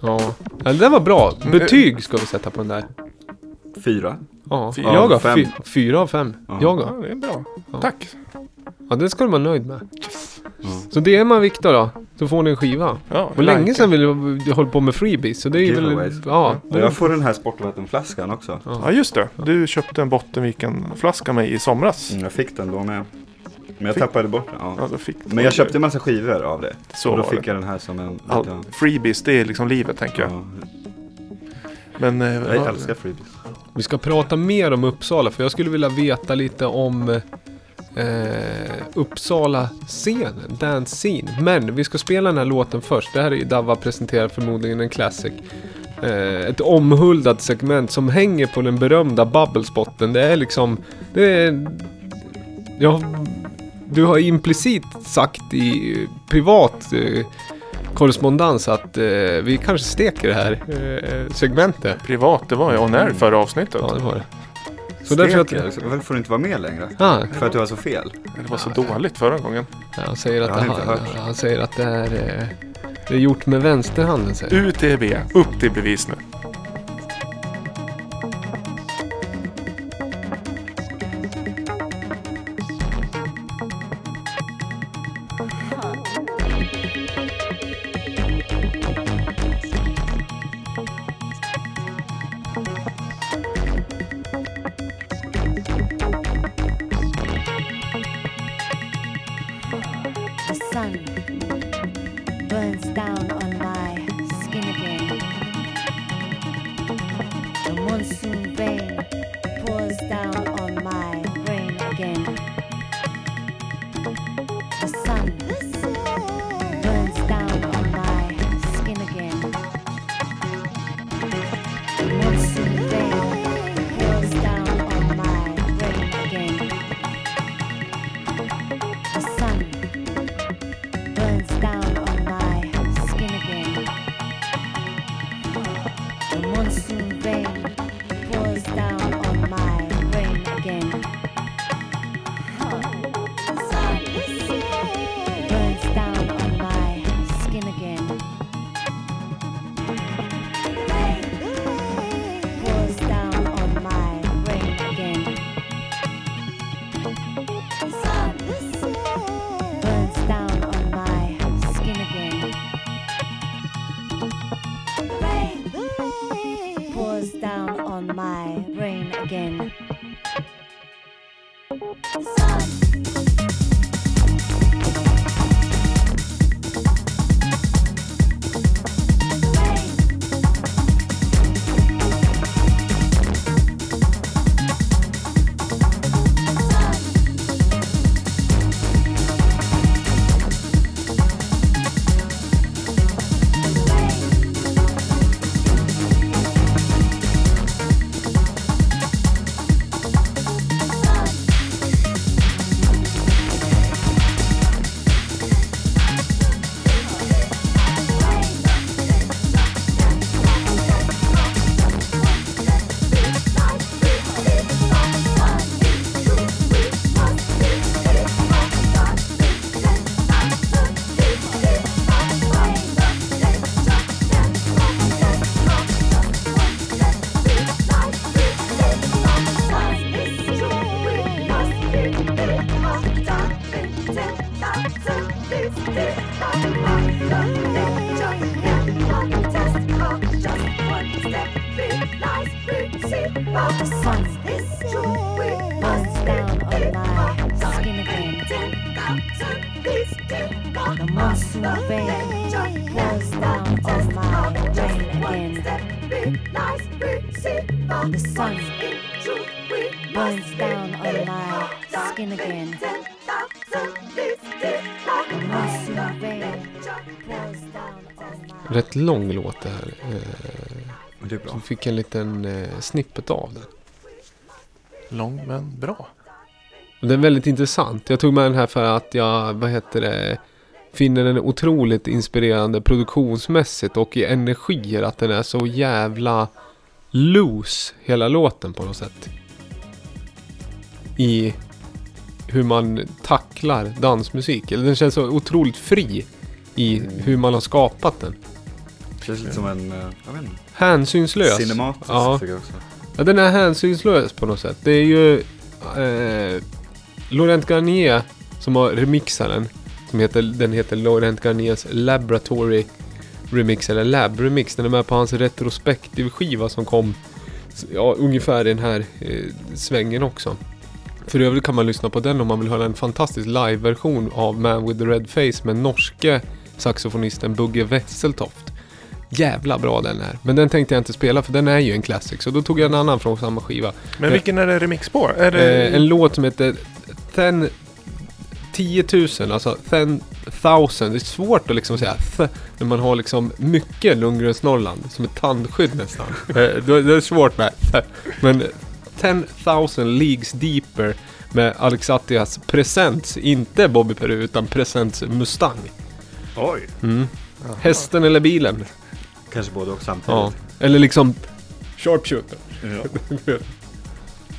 Ja. ja, den var bra. Betyg ska vi sätta på den där. Fyra. Ja, Fyra jag av har fem. fyra av fem. Ja. Jag Ja, har. det är bra. Ja. Tack. Ja, det ska du vara nöjd med. Ja. Så det är man Viktor då. Så får ni en skiva. Ja, Och länge sedan vill jag, jag hålla på med freebies. Så det är väl... Ja, Och jag får den här sportvattenflaskan också. Ja, just det. Du köpte en Bottenviken-flaska med i somras. Mm, jag fick den då med. Men jag Fick- tappade bort den. Ja, Ja. då fick Men jag köpte en massa skivor av det. Så och då fick det. jag den här som en... All, liten- freebies, det är liksom livet tänker jag. ja. Men... eh, Jag älskar freebies. Vi ska prata mer om Uppsala för jag skulle vilja veta lite om eh, Uppsala-scenen, dance scene. Men vi ska spela den här låten först. Det här är ju Dava presenterar förmodligen en classic. Eh, ett omhuldat segment som hänger på den berömda bubblespotten. Det är liksom, det är, ja, du har implicit sagt i privat eh, korrespondens att eh, vi kanske steker det här eh, segmentet. Privat, det var ju on air förra avsnittet. Ja, det var det. Så därför att... Varför får du inte vara med längre? Ah, För att du har så fel? Det var så dåligt förra gången. han, säger att det, han, han säger att det är, det är gjort med vänsterhanden. Säger. han. UTB, upp till bevis nu. Rätt lång låt det här. Eh, det är bra. som fick en liten eh, snippet av den. Lång men bra. Den är väldigt intressant. Jag tog med den här för att jag, vad heter det, finner den otroligt inspirerande produktionsmässigt och i energier. Att den är så jävla loose, hela låten på något sätt. I hur man tacklar dansmusik. Eller den känns så otroligt fri i hur man har skapat den. Känns lite som en, eh, jag vet inte, Hänsynslös. cinematisk Ja. tycker jag också. Ja, den är hänsynslös på något sätt. Det är ju eh, Laurent Garnier som har remixat den. Som heter, den heter Laurent Garniers Laboratory Remix, eller Lab Remix. Den är med på hans retrospektiv-skiva som kom ja, ungefär i den här eh, svängen också. För övrigt kan man lyssna på den om man vill höra en fantastisk live-version av Man with the Red Face med norske saxofonisten Bugge Wesseltoft. Jävla bra den är. Men den tänkte jag inte spela för den är ju en classic. Så då tog jag en annan från samma skiva. Men vilken är det remix på? Är det... Eh, en låt som heter Ten 10 000, alltså 10,000. Det är svårt att liksom säga th, när man har liksom mycket Lundgrens Norrland som ett tandskydd nästan. Eh, det det är svårt med th. Men 10,000 Leagues Deeper med Alex Attias Presents, inte Bobby Peru utan Presents Mustang. Oj! Mm. Hästen eller bilen? Kanske både och samtidigt. Ja. Eller liksom Sharpshooter. Ja.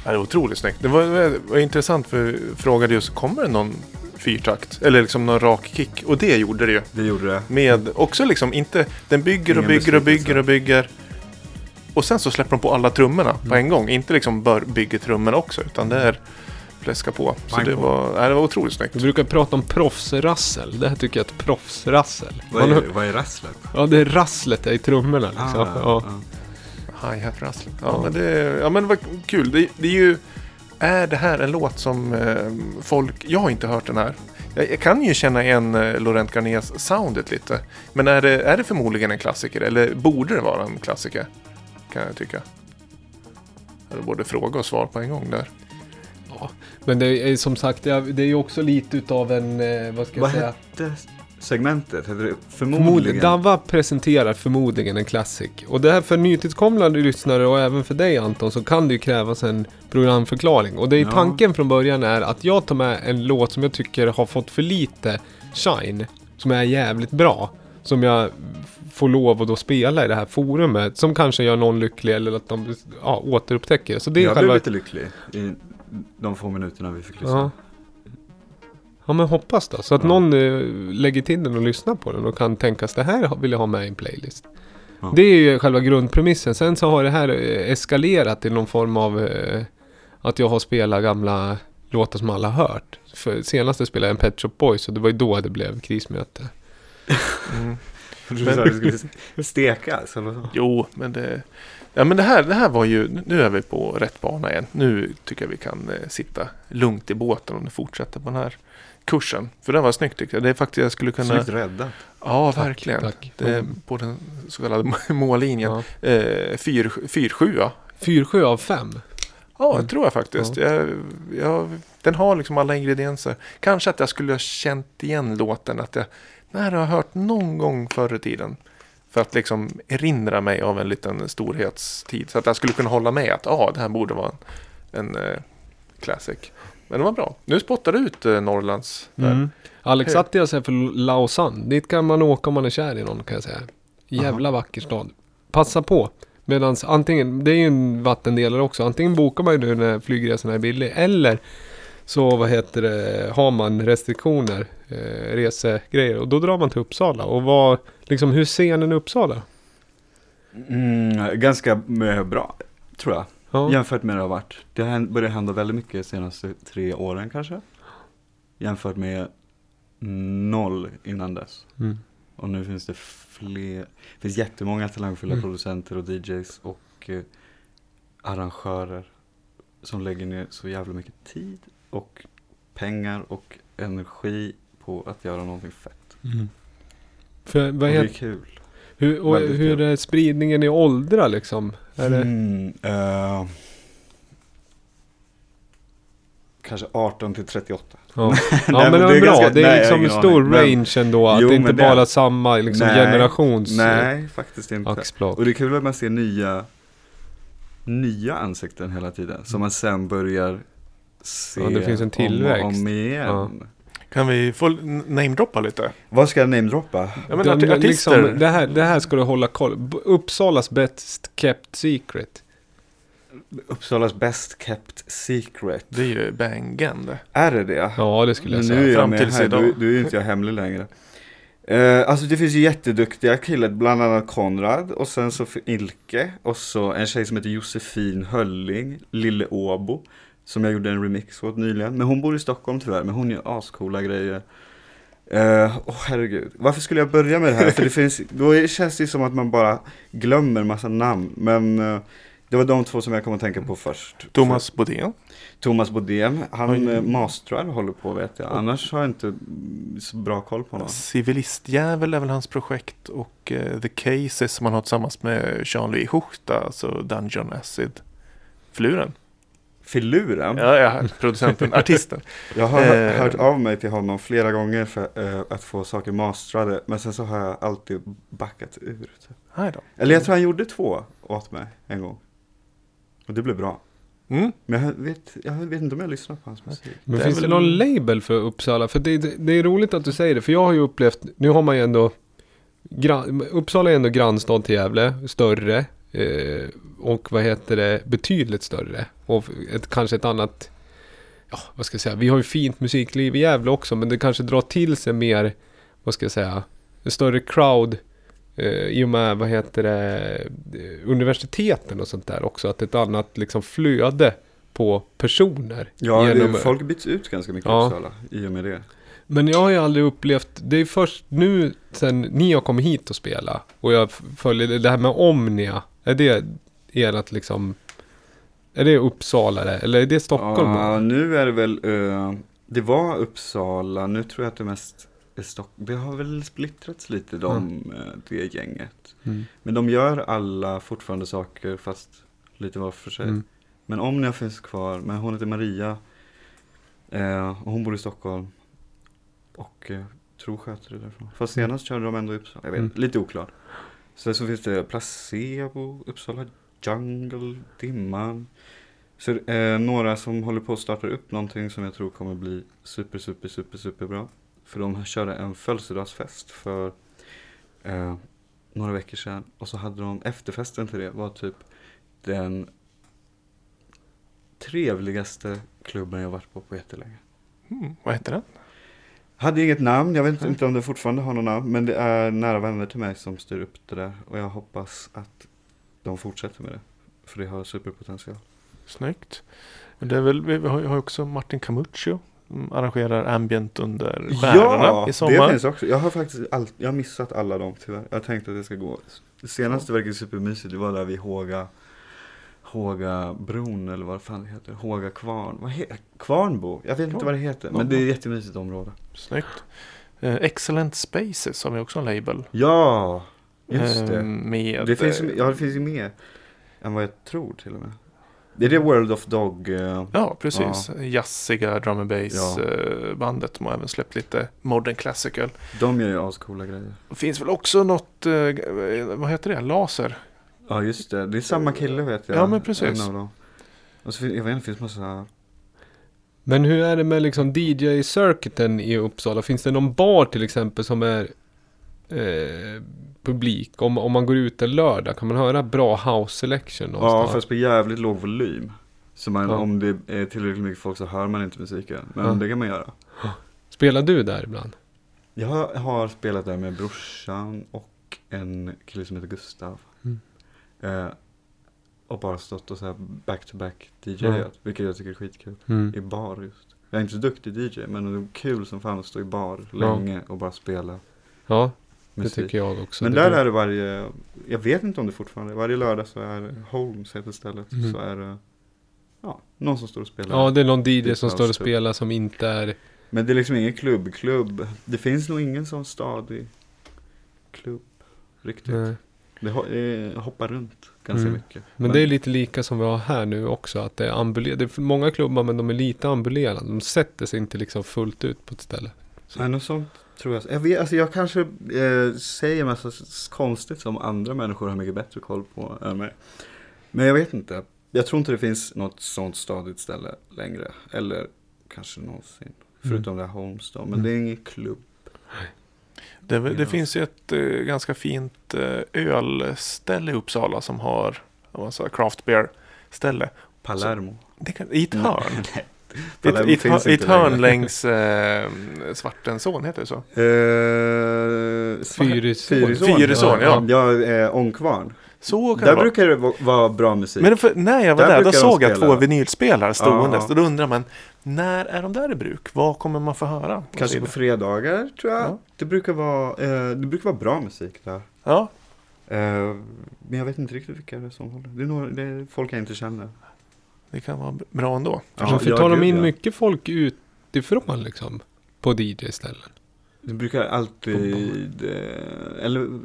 Ja, det är otroligt snyggt. Det var, det var intressant för jag frågade just, kommer det någon fyrtakt? Eller liksom någon rak kick? Och det gjorde det ju. Det gjorde det. Med också liksom inte, den bygger och Ingen bygger och bygger och bygger. Och sen så släpper de på alla trummorna på en gång. Inte liksom bör bygger trummorna också utan det är fläska på. Så det var, nej, det var otroligt snyggt. Vi brukar prata om proffsrassel. Det här tycker jag är ett proffsrassel. Vad är, vad är rasslet? Ja, det är rasslet i trummorna liksom. Ah, ja. ja. Hi-hat-rasslet. Ja, Ja. men det, ja men var kul. Det, det är ju... Är det här en låt som eh, folk... Jag har inte hört den här. Jag, jag kan ju känna igen eh, Laurent Garniers soundet lite. Men är det, är det förmodligen en klassiker? Eller borde det vara en klassiker? Kan jag tycka. Det är både fråga och svar på en gång där. Men det är som sagt, det är ju också lite utav en, eh, vad ska jag Vad säga? hette segmentet? Hette det Förmodligen. Dava presenterar förmodligen en classic. Och det här för nytillkomna lyssnare och även för dig Anton så kan det ju krävas en programförklaring. Och det är Ja. tanken från början är att jag tar med en låt som jag tycker har fått för lite shine. Som är jävligt bra. Som jag får lov att då spela i det här forumet. Som kanske gör någon lycklig eller att de ja, återupptäcker. Så det är jag själva... blev lite lycklig i de få minuterna vi fick lyssna. Ja. Ja men hoppas då. Så att Ja. någon eh, lägger till den och lyssnar på den och kan tänkas det här vill jag ha med i en playlist. Ja. Det är ju själva grundpremissen. Sen så har det här eh, eskalerat till någon form av eh, att jag har spelat gamla låtar som alla har hört. För senast jag spelade en Pet Shop Boys och det var ju då det blev krismöte. Du sa att du skulle steka, så eller så. Jo, men det... Ja, men det här, det här var ju... Nu är vi på rätt bana igen. Nu tycker jag vi kan eh, sitta lugnt i båten om det fortsätter på den här kursen. För den var snyggt tyckte jag. Det är faktiskt jag skulle kunna... Snyggt räddat. Ja, Tack, verkligen. tack. Det Mm. på den så kallade mållinjen. Ja. Eh, fyr, fyr sjua. Fyrsjö av fem. Ja, Mm. det tror jag faktiskt. Jag, jag, den har liksom alla ingredienser. Kanske att jag skulle ha känt igen låten. Att jag, den här har jag hört någon gång förr i tiden. För att liksom erinra mig av en liten storhetstid. Så att jag skulle kunna hålla med att ah, det här borde vara en, en eh, classic. Men det var bra. Nu spottar du ut eh, Norrlands. Mm. Alex? Attias är för Lausanne. Dit kan man åka om man är kär i någon kan jag säga. Jävla vacker stad. Passa på. Medan antingen, det är ju en vattendelare också. Antingen bokar man ju nu när flygresan är billig. Eller så vad heter det, har man restriktioner, eh, resegrejer. Och då drar man till Uppsala. Och vad, liksom hur ser scenen i Uppsala? Mm, ganska eh, bra, tror jag. Ja. Jämfört med det har varit. Det har börjat hända väldigt mycket de senaste tre åren kanske. Jämfört med noll innan dess. Mm. Och nu finns det fler, det finns jättemånga talangfulla Mm. producenter och DJs och eh, arrangörer som lägger ner så jävla mycket tid och pengar och energi på att göra någonting fett. Mm. För Och vad det är kul. hur, och väldigt hur kul. är spridningen i åldrar liksom? Är det, Mm, eh, kanske 18 till 38. Ja, ja Nej, men men det det är är bra. ganska- det nej, är jag liksom en stor aning, men- range ändå. Att Jo, det inte men det- bara är samma liksom, Nej, generations Nej, faktiskt inte. axplock. Och det är kul att man ser nya, nya ansikten hela tiden. Som man sen börjar se Ja, det finns en tillväxt. om och om igen. Ja. Kan vi få namedroppa lite? Vad ska jag namedroppa? Ja, men artister. liksom, det, här, det här ska du hålla koll Uppsalas best kept secret. Uppsalas best kept secret. Det är ju Bangen det. Är det det? Ja, det skulle jag säga. nu är jag Fram med här, du, du är inte jag hemlig längre. Eh, alltså det finns ju jätteduktiga killar, bland annat Konrad och sen så Ilke och så en tjej som heter Josefin Hölling, Lille Åbo, som jag gjorde en remix åt nyligen. Men hon bor i Stockholm tyvärr, men hon gör ascoola grejer. Åh oh, herregud, varför skulle jag börja med det här? För det finns, då känns det som att man bara glömmer massa namn. Men eh, det var de två som jag kom att tänka på först. Thomas Bodén. Thomas Bodén, han eh, mastrar håller på vet jag. Annars har jag inte mm, så bra koll på honom. Civilistjävel är väl hans projekt. Och eh, The Cases som han har tillsammans med Jean-Louis Huchta. Alltså Dungeon Acid. Filuren, Ja, ja, producenten, artisten. jag har Eh. hört av mig till honom flera gånger för eh, att få saker mastrade. Men sen så har jag alltid backat ur. Typ. Då. Eller jag tror han gjorde två åt mig en gång. Och det blev bra. Mm. Men jag vet, jag vet inte om jag lyssnar på hans musik. Men Det är finns väl- det någon label för Uppsala? För det, det, det är roligt att du säger det. För jag har ju upplevt, nu har man ju ändå, gran, Uppsala är ändå grannstad till Gävle, större. Eh, och vad heter det, betydligt större. Och ett, kanske ett annat, ja vad ska jag säga, vi har ju fint musikliv i Gävle också. Men det kanske drar till sig mer, vad ska jag säga, en större crowd. Eh, I och med, vad heter det, eh, universiteten och sånt där också. Att ett annat liksom flöde på personer. Ja, genom- det, folk byts ut ganska mycket Ja. Uppsala i och med det. Men jag har ju aldrig upplevt, det är först nu sen ni har kommit hit och spela och jag följer det här med Omnia, är det ert liksom, är det Uppsala eller är det Stockholm? Ja, nu är det väl, eh, det var Uppsala, nu tror jag att det mest är Stockholm. Det har väl splittrats lite de, eh, det gänget. Mm. Men de gör alla fortfarande saker fast lite var för sig. Mm. Men Omnia finns kvar, men hon heter Maria. Eh, och hon bor i Stockholm. Och eh, tror sköter det därifrån. Fast senast körde de ändå i Uppsala, jag vet Mm. lite oklart. Sen så finns det Placebo, Uppsala Jungle, Dimman. Så eh, några som håller på att starta upp någonting som jag tror kommer bli super, super, super, super bra. För de körde en födelsedagsfest för eh, några veckor sedan. Och så hade de efterfesten till det var typ den trevligaste klubben jag varit på på jättelänge. Mm. Vad heter den? Hade inget namn, jag vet inte om det fortfarande har något namn. Men det är nära vänner till mig som styr upp det där. Och jag hoppas att de fortsätter med det. För det har superpotential. Snyggt. Det är väl, vi har ju också Martin Camuccio. Som arrangerar ambient under stjärnorna i det sommar. finns också. Jag har faktiskt all, jag har missat alla dem tyvärr. Jag tänkte att det ska gå. Det senaste verkade supermysigt. Det var där vid Håga Håga bron eller vad fan det heter. Håga kvarn. Vad he- Kvarnbo? Jag vet inte vad det heter. Men det är ett jättemysigt område. Snyggt. Eh, Excellent Spaces har vi också en label. Ja, just Eh, det. Med, Det finns, eh, ju- ja, det finns ju mer än vad jag tror till och med. Det är det World of Dog. eh, Ja, precis. Jazziga drum and bass Ja. eh, bandet. De har även släppt lite modern classical. De gör ju ascoola grejer. Det finns väl också något, eh, vad heter det, laser? Ja, just det. Det är samma kille vet jag. Ja, men precis. Och så jag vet inte, det finns massa... Men hur är det med liksom DJ-circuiten i Uppsala? Finns det någon bar till exempel som är eh, publik? Om, om man går ut en lördag, kan man höra bra house selection Ja, någonstans? fast på jävligt låg volym. Så man, Ja. om det är tillräckligt mycket folk så hör man inte musiken. Men Ja. det kan man göra. Spelar du där ibland? Jag har, har spelat där med brorsan och en kille som heter Gustav. Mm. Eh, och bara stått och så här back-to-back DJ, Mm. vilket jag tycker är skitkul. Mm. I bar just. Jag är inte så duktig DJ, men det är kul som fan att stå i bar Ja. länge och bara spela Ja, det musik. tycker jag också. Men Det där är det varje, jag vet inte om det fortfarande, varje lördag så är Holmes heter stället, Mm. så är det ja, någon som står och spelar. Ja, det är någon DJ som står och typ. spelar som inte är... Men det är liksom ingen klubb-klubb. Det finns nog ingen sån stadig klubb riktigt. Nej. Det ho- hoppar runt ganska Mm. mycket. Men det är lite lika som vi har här nu också. Att det är ambulerande. Det är många klubbar men de är lite ambulerande. De sätter sig inte liksom fullt ut på ett ställe. Nej, något sånt tror jag. Jag, vet, alltså jag kanske eh, säger massa konstigt som andra människor har mycket bättre koll på än mig. Men jag vet inte. Jag tror inte det finns något sånt stadigt ställe längre. Eller kanske någonsin. Förutom det här Holmes då. Men Mm. det är ingen klubb. Det, det finns ju ett eh, ganska fint eh, ölställe i Uppsala som har alltså, craft beer ställe. Palermo. Det kan, I ett hörn. I ett, hörn längs eh, Svartensån, heter det så? Eh. Fyrisån. Fyrisån, ja. Ja, eh, Ångkvarn. Så kan det Där vara. brukar det va- vara bra musik. Men för, när jag var Där där, då såg jag spela. två vinylspelare ståendes. Ja. Och då undrar man, när är de där i bruk? Vad kommer man få höra? Kanske på fredagar tror jag. Ja. Det, brukar vara, eh, det brukar vara bra musik där. Ja, Eh, men jag vet inte riktigt vilka det är som håller. Det är, några, det är folk jag inte känner. det kan vara bra ändå. Ja, för ja, tar de in ja. mycket folk utifrån liksom? På DJ-ställen? Det brukar alltid... Eller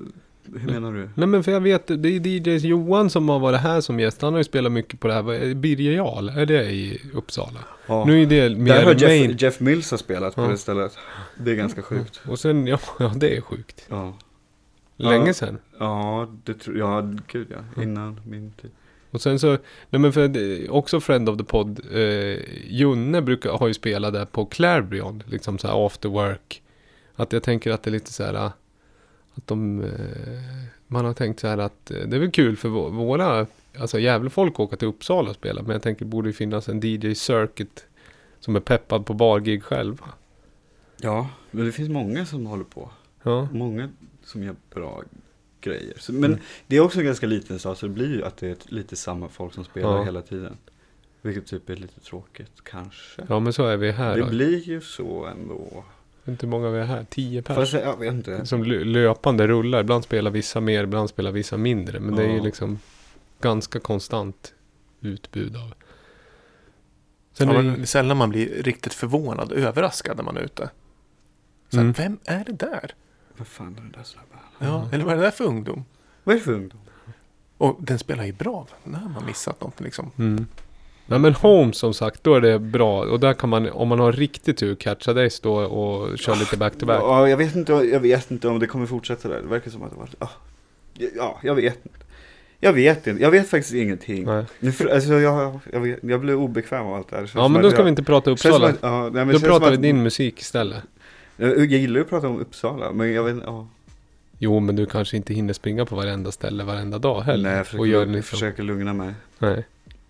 hur menar du? Nej men för jag vet, det är DJs Johan som har varit här som gäst. Han har ju spelat mycket på det här. Vad är det? Birger Jarl, är det i Uppsala? Ja. Nu är det mer Där har main. Jeff, Jeff Mills har spelat på Ja. det stället. Det är ganska sjukt. Och sen, ja, ja det är sjukt. Ja, Länge sedan. ja det tror jag. Gud ja. Innan min tid. Och sen så, nej men för det- också Friend of the Pod, eh, Junne brukar, har ju spelat där på Clarion, liksom så här after work. Att jag tänker att det är lite så här, ah, att de, eh, man har tänkt så här att eh, det är väl kul för vå- våra, alltså jävla folk åka till Uppsala och spela, men jag tänker det borde finnas en DJ Circuit som är peppad på bargig själva. Ja, men det finns många som håller på. Ja, Många som gör bra grejer. Så, men Mm. det är också en ganska liten stad så det blir ju att det är lite samma folk som spelar Ja. hela tiden. Vilket typ är lite tråkigt kanske. ja men så är vi här det då. blir ju så ändå. Inte många vi är här, tio pers. Fast jag vet inte. som lö- löpande rullar. Ibland spelar vissa mer, ibland spelar vissa mindre. Men det är ju Ja. liksom ganska konstant utbud av. Sen Ja, är det, sällan man blir riktigt förvånad, överraskad när man är ute. Så här, Mm. Vem är det där? Vad fan är det där snabba? Ja, Eller vad är det där för ungdom? Vad är det för ungdom? Och den spelar ju bra. När man missat något liksom. mm. Nej men Home som sagt, då är det bra. Och där kan man, om man har riktigt tur, catcha dig stå och köra lite back-to-back. Ja, jag vet, inte, jag vet inte om det kommer fortsätta där. Det verkar som att det var... Ja, jag vet inte. Jag vet inte. Jag vet faktiskt ingenting. Nej. Alltså, jag, jag, vet, jag blev obekväm av allt det här. Ja men då ska jag, vi inte prata Uppsala. att- ja, nej, Då pratar vi att- din musik istället. Jag gillar ju att prata om Uppsala, men jag vet inte. Ja. Jo men du kanske inte hinner springa på varenda ställe varenda dag heller. Nej, jag och försöker, gör jag liksom, försöker lugna mig. nej.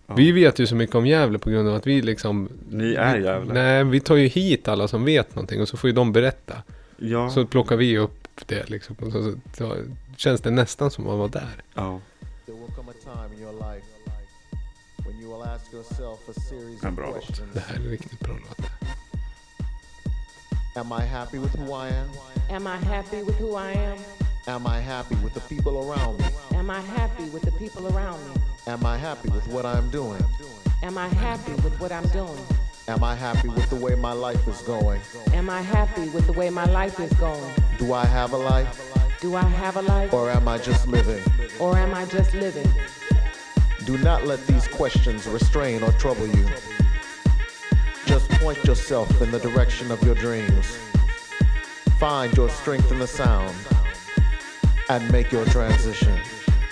Ja. Vi vet ju så mycket om Gävle på grund av att vi liksom... Ni är jävla. Nej, vi tar ju hit alla som vet någonting och så får ju de berätta. Ja. Så plockar vi upp det liksom. Och så, så, så känns det nästan som att vara där. ja. En bra låt. Det här är riktigt bra låt. Am I happy with who I am? Am I happy with who I am? Am I happy with the people around me? Am I happy with the people around me? Am I happy with what I'm doing? Am I happy with what I'm doing? Am I happy with the way my life is going? Am I happy with the way my life is going? Do I have a life Do I have a life or am I just living? or am I just living? Do not let these questions restrain or trouble you. Just point yourself in the direction of your dreams. Find your strength in the sound and make your transition.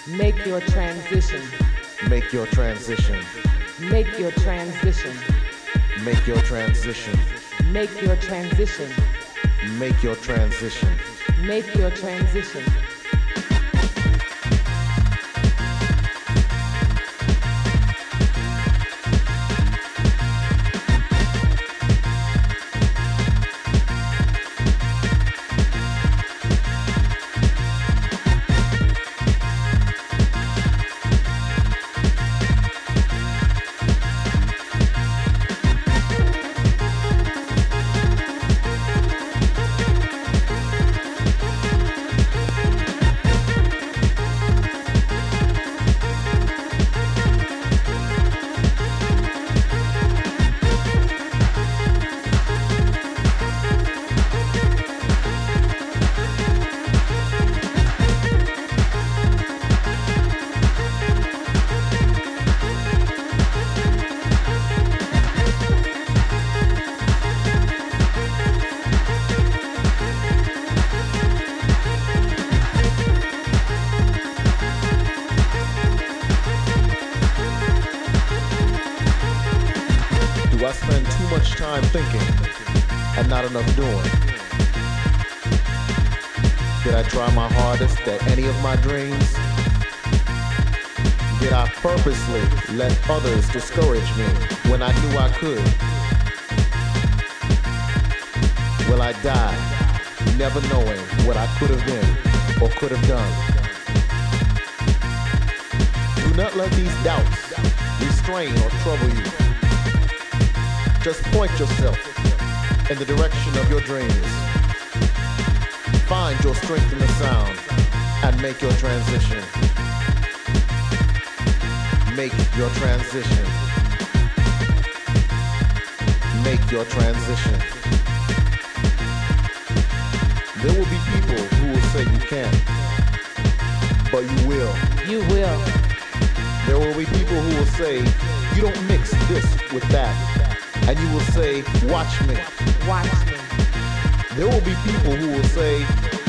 Make your transition. Make your transition. Make your transition. Make your transition. Make your transition. Make your transition. Make your transition. My hardest at any of my dreams? Did I purposely let others discourage me when I knew I could? Will I die never knowing what I could have been or could have done? Do not let these doubts restrain or trouble you. Just point yourself in the direction of your dreams. Find your strength in the sound and make your transition. Make your transition. Make your transition. There will be people who will say you can't, but you will. You will. There will be people who will say, you don't mix this with that. And you will say, watch me. Watch me. There will be people who will say,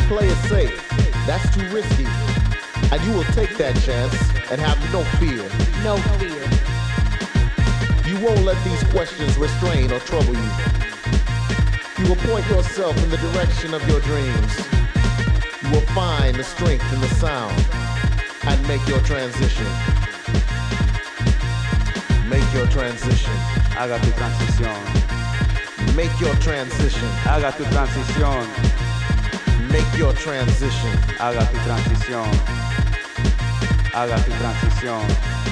play it safe. That's too risky. And you will take that chance and have no fear. No fear. You won't let these questions restrain or trouble you. You will point yourself in the direction of your dreams. You will find the strength in the sound and make your transition. Make your transition. Haga tu transición, Make your transition. I haga tu transición, Make your transition. haga tu transición, haga tu transición.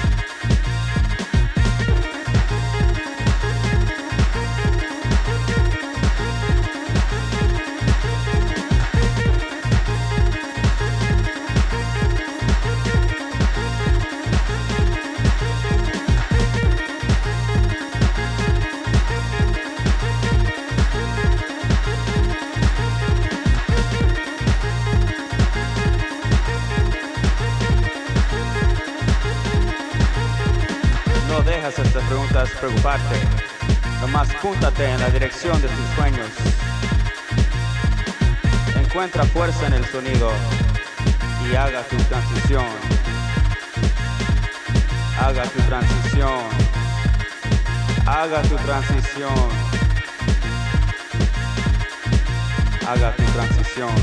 Preguntas preocuparte. Nomás púntate en la dirección de tus sueños. Encuentra fuerza en el sonido y haga tu transición. Haga tu transición. Haga tu transición. Haga tu transición.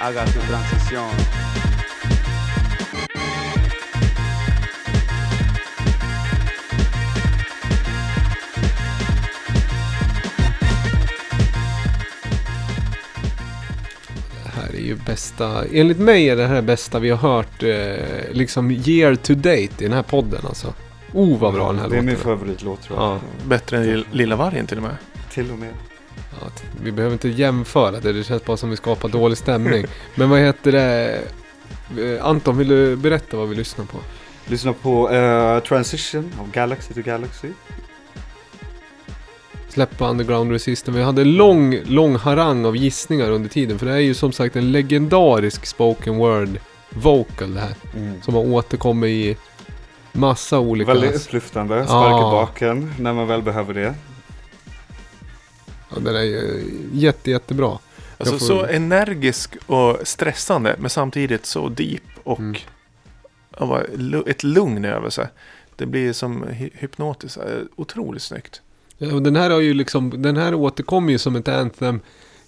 Haga tu transición. Ju bästa, enligt mig är det här bästa vi har hört eh, liksom year to date i den här podden alltså. Oh vad bra den här Det är låten min är. favoritlåt tror jag. Ja, Bättre än Lill- Lilla Vargen till och med. Till och med. ja, vi behöver inte jämföra det, det känns bara som vi skapar dålig stämning. Men vad heter det? Eh, Anton, vill du berätta vad vi lyssnar på? Lyssna på eh, Transition av Galaxy to Galaxy. Släppa Underground Resistance. Vi hade en lång, lång harang av gissningar under tiden. För det är ju som sagt en legendarisk spoken word vocal det här. Som har återkommit i massa olika... Väldigt upplyftande, spark i baken när man väl behöver det. Ja, den är ju jätte, jättebra. Alltså får- så energisk och stressande men samtidigt så deep och Mm. ett lugn över sig. Det blir som hy- hypnotiskt. Eh, Otroligt snyggt. Den här har ju liksom, den här återkommer ju som ett anthem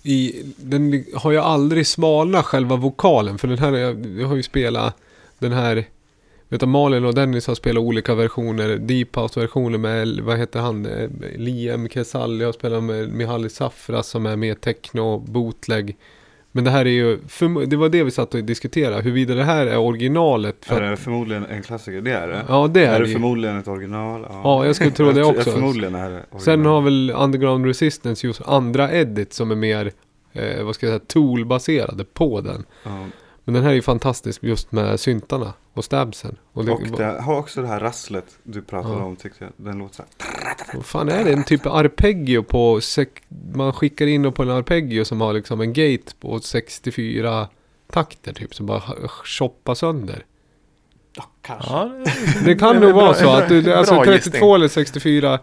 i, den har ju aldrig smalnat själva vokalen. För den här, jag, jag har ju spelat den här, vet du, Malin och Dennis har spelat olika versioner, Deep House-versioner med, vad heter han, eh, Liam Kesal, jag har spelat med Mihaly Safra som är mer techno, bootleg. Men det här är ju, det var det vi satt och diskuterade, huruvida det här är originalet. För Är det förmodligen en klassiker? Det är det. ja, det är, är det ju. förmodligen ett original? Ja, jag skulle tro det också. Förmodligen är det original. Sen har väl Underground Resistance just andra edit som är mer, eh, vad ska jag säga, toolbaserade på den. Ja. Men den här är ju fantastisk just med syntarna och stabsen. Och det, Och det har också det här rasslet du pratade Ja. om tyckte jag. Den låter så här. vad fan är det? En typ av arpeggio på, sek- man skickar in på en arpeggio som har liksom en gate på 64 takter typ som bara choppar sönder. Ja, kanske. Ja, Det kan nog vara så att du, alltså gissning. 32 eller 64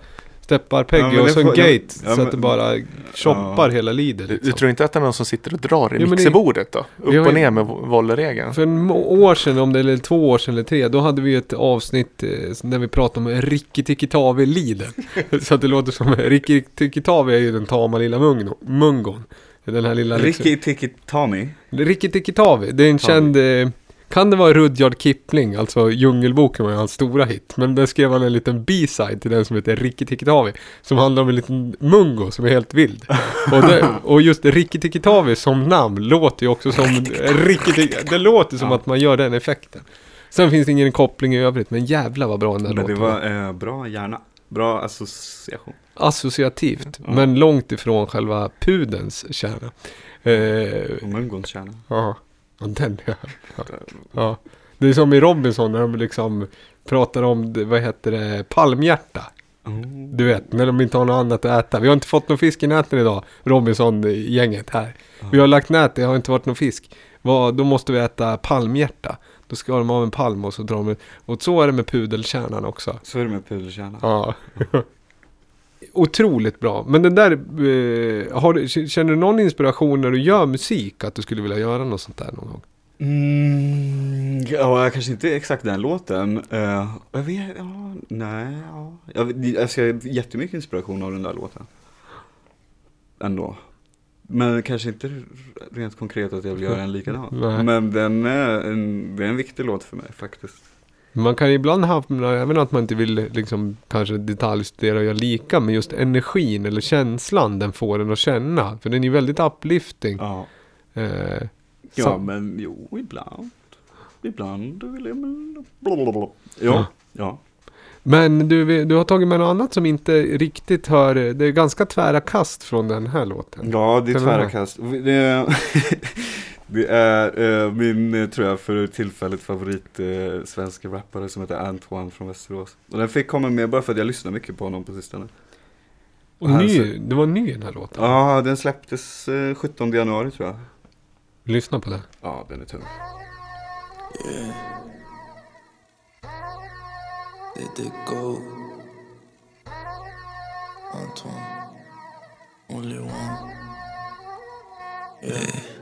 stepparpegg Ja, men och det så en ja, gate ja, så men- att det bara choppar hela lidet. Du, Liksom. du tror inte att det är någon som sitter och drar i Ja, det- mixerbordet då? Upp och ner med vo- volleyregeln? För en år sedan, om det eller två år sedan eller tre, då hade vi ju ett avsnitt eh, där vi pratade om Rikki Tikki Tavi-liden. så att det låter som Rikki Tikki Tavi är ju den tama lilla mungno, mungon. Den här lilla liksom- Ricky Tiki Tommy. Rikki Tikki Tavi, det är en Tavi. känd... Eh, kan det vara Rudyard Kipling, alltså Djungelboken var ju hans stora hit. Men där skrev han en liten B-side till den som heter Rikki Tikki Tavi. Som handlar om en liten mungo som är helt vild. Och, det, och just Rikki Tikki Tavi som namn låter ju också som Rikki Tikki, Det låter som Ja. att man gör den effekten. Sen finns det ingen koppling i övrigt, men jävla vad bra den där Men det låten var eh, bra hjärna. Bra association. Associativt, Ja. men långt ifrån själva pudens kärna. Eh, mungons kärna. Ja, den ja. ja. Det är som i Robinson när de liksom pratar om, vad heter det, palmhjärta. Oh. Du vet, när de inte har något annat att äta. Vi har inte fått någon fisk i näten idag, Robinson-gänget här. Vi har lagt nät, det har inte varit någon fisk. Vad, då måste vi äta palmhjärta. Då ska de av en palm och så drar de Och så är det med pudelkärnan också. Så är det med pudelkärna. Ja. Otroligt bra. Men den där, eh, har känner du någon inspiration när du gör musik? Att du skulle vilja göra något sånt där någon gång? Mm, ja, kanske inte exakt den låten. Uh, jag vet, ja, nej, ja. Jag, jag har jättemycket inspiration av den där låten. Ändå. Men kanske inte rent konkret att jag vill göra en likadan. Nej. Men den är en, det är en viktig låt för mig faktiskt. Man kan ibland hamna, även att man inte vill liksom kanske detaljstudera och göra lika, men just energin eller känslan den får en att känna. För den är ju väldigt uplifting. Ja, Eh, ja så- men jo, ibland. Ibland vill jag... Blablabla. Ja, Ja. ja. Men du, du har tagit med något annat som inte riktigt hör, det är ganska tvära kast från den här låten. Ja, det är tvära kast. Det är, eh, min, eh, tror jag, för tillfället favorit eh, svenska rappare som heter Antoine från Västerås. Och den fick komma med bara för att jag lyssnar mycket på honom på sistone. Och Här ny, så- det var ny den här låten. Ja, den släpptes eh, 17 januari tror jag. Lyssna på den. Ja, den är tung. Let it go. Antoine. Only one. Yeah.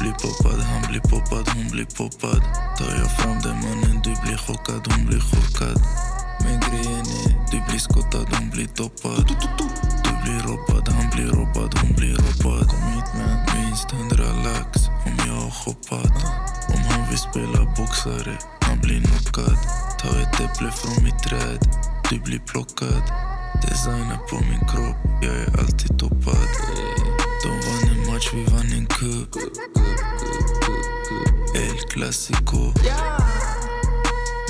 Du blir poppad, han blir poppad, hon blir poppad. Tar jag fram den mannen, du blir chockad, hon blir chockad. Men grejen är, du blir skottad, hon blir doppad. Du blir robbad, han blir robbad, hon blir robbad. Kom hit med Minst hundra lax om jag har shoppat. Om han vill spela boxare, han blir knockad. Ta ett äpple från mitt träd, du blir plockad. Designer på min kropp, jag är alltid toppad. De vann en match, vi vann en cup. El Clasico.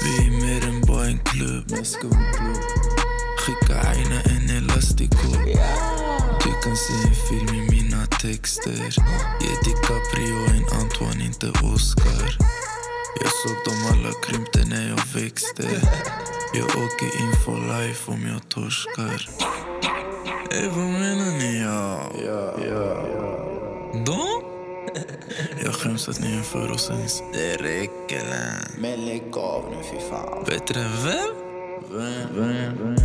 Vi är mer än bara en klubb. Skicka aina en elastico. Du kan se en film i mina texter. Ge DiCaprio en Antoine, inte Oscar. Jag såg dem alla krympte när jag växte. Jag åker in for life om jag torskar. Ey, vad menar ni? Ja, ja, ja. De? Jag skäms att ni jämför oss ens. Det räcker än. Men lägg av nu fy fan. Bättre än vem? Vem?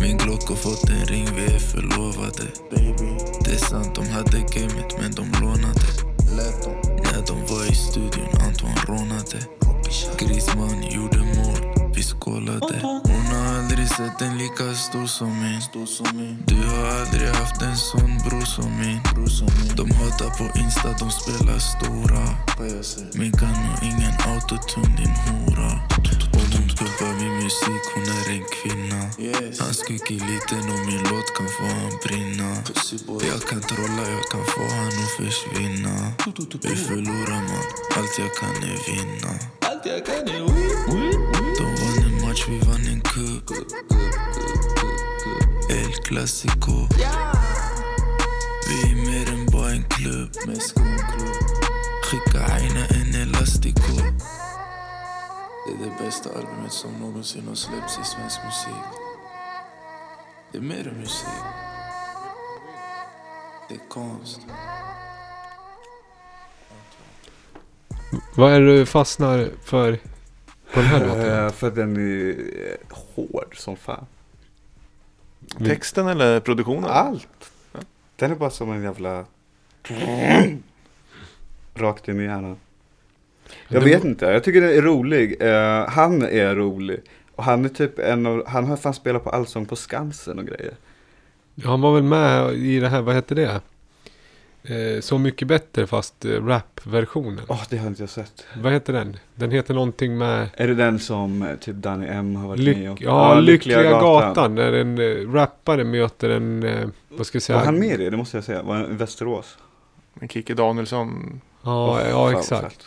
Min Glock har fått en ring, vi är förlovade. Baby. Det är sant, de hade gamet men de lånade. När de var i studion, Antoine rånade. Grisman gjorde mål, vi skålade. Hon har aldrig sett en lika stor som min. Du har aldrig haft en sån bror som min. De hatar på Insta, de spelar stora. Min kan och ingen autotune, din hora. Och hon pumpar min musik, hon är en kvinna. Han är liten och min låt kan få han brinna. Jag kan trolla, jag kan få han att försvinna. Vi förlorar man, allt jag kan är vinna. Allt jag kan är vinna vi vann en cup. El Clasico. Vi är mer än bara en klubb. Skicka aina en elastico. Det bästa albumet som någonsin har släppts i svensk musik. Det är mer än musik. Det är konst. Vad är det du fastnar för på den här låten? Eh, för att den är hård som fan. Texten eller produktionen? Allt. Den är bara som en jävla... Rakt in i hjärnan. Jag vet inte, jag tycker det är rolig. Eh, han är rolig. Och han är typ en av, han har fan spelat på Allsång på Skansen och grejer. Han var väl med i det här, vad hette det? Eh, så mycket bättre fast eh, rap-versionen. Åh, det har inte jag sett. Vad heter den? Den heter någonting med... Är det den som eh, typ Danny M har varit Lyck, med i? ja, Lyckliga, gatan. När en eh, rappare möter en, eh, vad ska jag säga? Var han med i det? Det måste jag säga. Var han i Västerås? Med Kikki Danielsson. Ja, Åh, ja fan, vad exakt.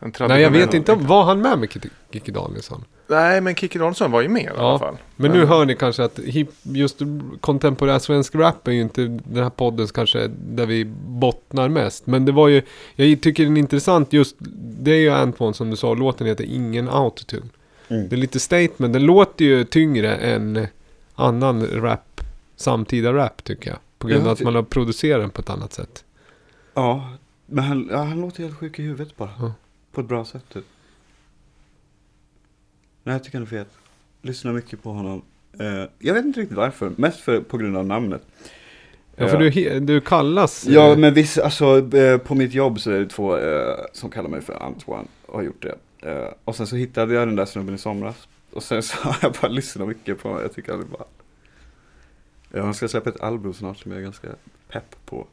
fett. Nej, jag vet inte om, var han med med Kikki- Kikki Danielsson? Nej, men Kikki Danielsson var ju med i Ja. alla fall. Men nu hör ni kanske att hip, just kontemporär svensk rap är ju inte den här podden kanske där vi bottnar mest. Men det var ju, jag tycker den är intressant just, det är ju Antoine som du sa, låten heter Ingen Autotune. Mm. Det är lite statement, den låter ju tyngre än annan rap, samtida rap tycker jag. På grund av Ja, att man har producerat den på ett annat sätt. Ja, men han, ja, han låter helt sjuk i huvudet bara. Ja. På ett bra sätt typ. Nej, jag tycker han är fet. Lyssnar mycket på honom. Eh, jag vet inte riktigt varför. Mest för, på grund av namnet. Ja, för Eh, du, he- du kallas... Ja, eh, men vissa, alltså eh, på mitt jobb så är det två eh, som kallar mig för Antoine och har gjort det. Eh, och sen så hittade jag den där snubben i somras. Och sen så har jag bara lyssnat mycket på honom. Jag tycker han är bara... Ja, han ska släppa ett album snart som jag är ganska pepp på.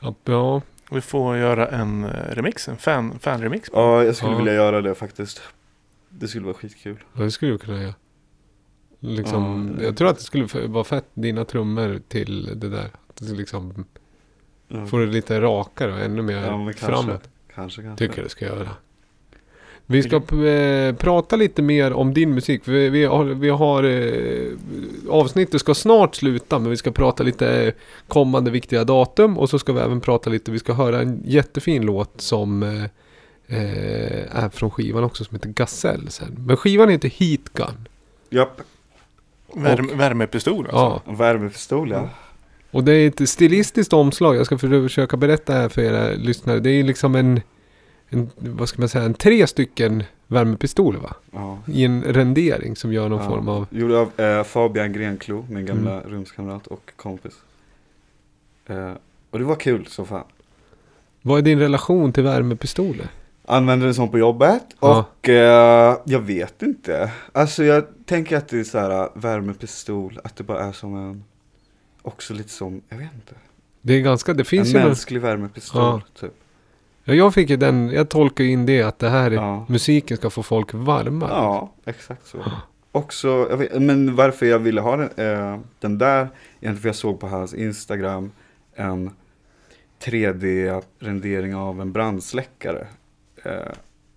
ja, ja, Vi får göra en eh, remix, en fan, fan-remix. Ja, jag skulle Ja. vilja göra det faktiskt. Det skulle vara skitkul. Ja, det skulle du kunna göra. Liksom, Ja, jag tror att det skulle vara fett, dina trummor till det där. Att det liksom Ja, få det lite rakare och ännu mer ja kanske. framåt. Kanske, kanske. Tycker det ska göra. Vi ska eh, prata lite mer om din musik. Vi, vi har, vi har eh, avsnittet ska snart sluta men vi ska prata lite kommande viktiga datum och så ska vi även prata lite, vi ska höra en jättefin låt som eh, är från skivan också som heter Gazelle sen. Men skivan heter Heat Gun. Japp. Värme, värmepistol alltså. Ja. Värmepistol ja. Och det är ett stilistiskt omslag. Jag ska försöka berätta här för era lyssnare. Det är liksom en, en vad ska man säga, en tre stycken värmepistoler va? ja. I en rendering som gör någon ja. form av... Gjord av eh, Fabian Grenklo, min gamla Mm. rumskamrat och kompis. Eh, och det var kul så fan. Vad är din relation till värmepistoler? Använder den som på jobbet Ja. och eh, jag vet inte. Alltså jag tänker att det är så här värmepistol, att det bara är som en, också lite som, jag vet inte. Det är ganska, det finns en ju någon, mänsklig värmepistol Ja. typ. ja, Jag fick ju den, jag tolkar in det att det här är, Ja. musiken ska få folk varma. Ja, exakt så. Också, jag vet, men varför jag ville ha den, eh, den där, egentligen för jag såg på hans Instagram en 3D-rendering av en brandsläckare. Eh,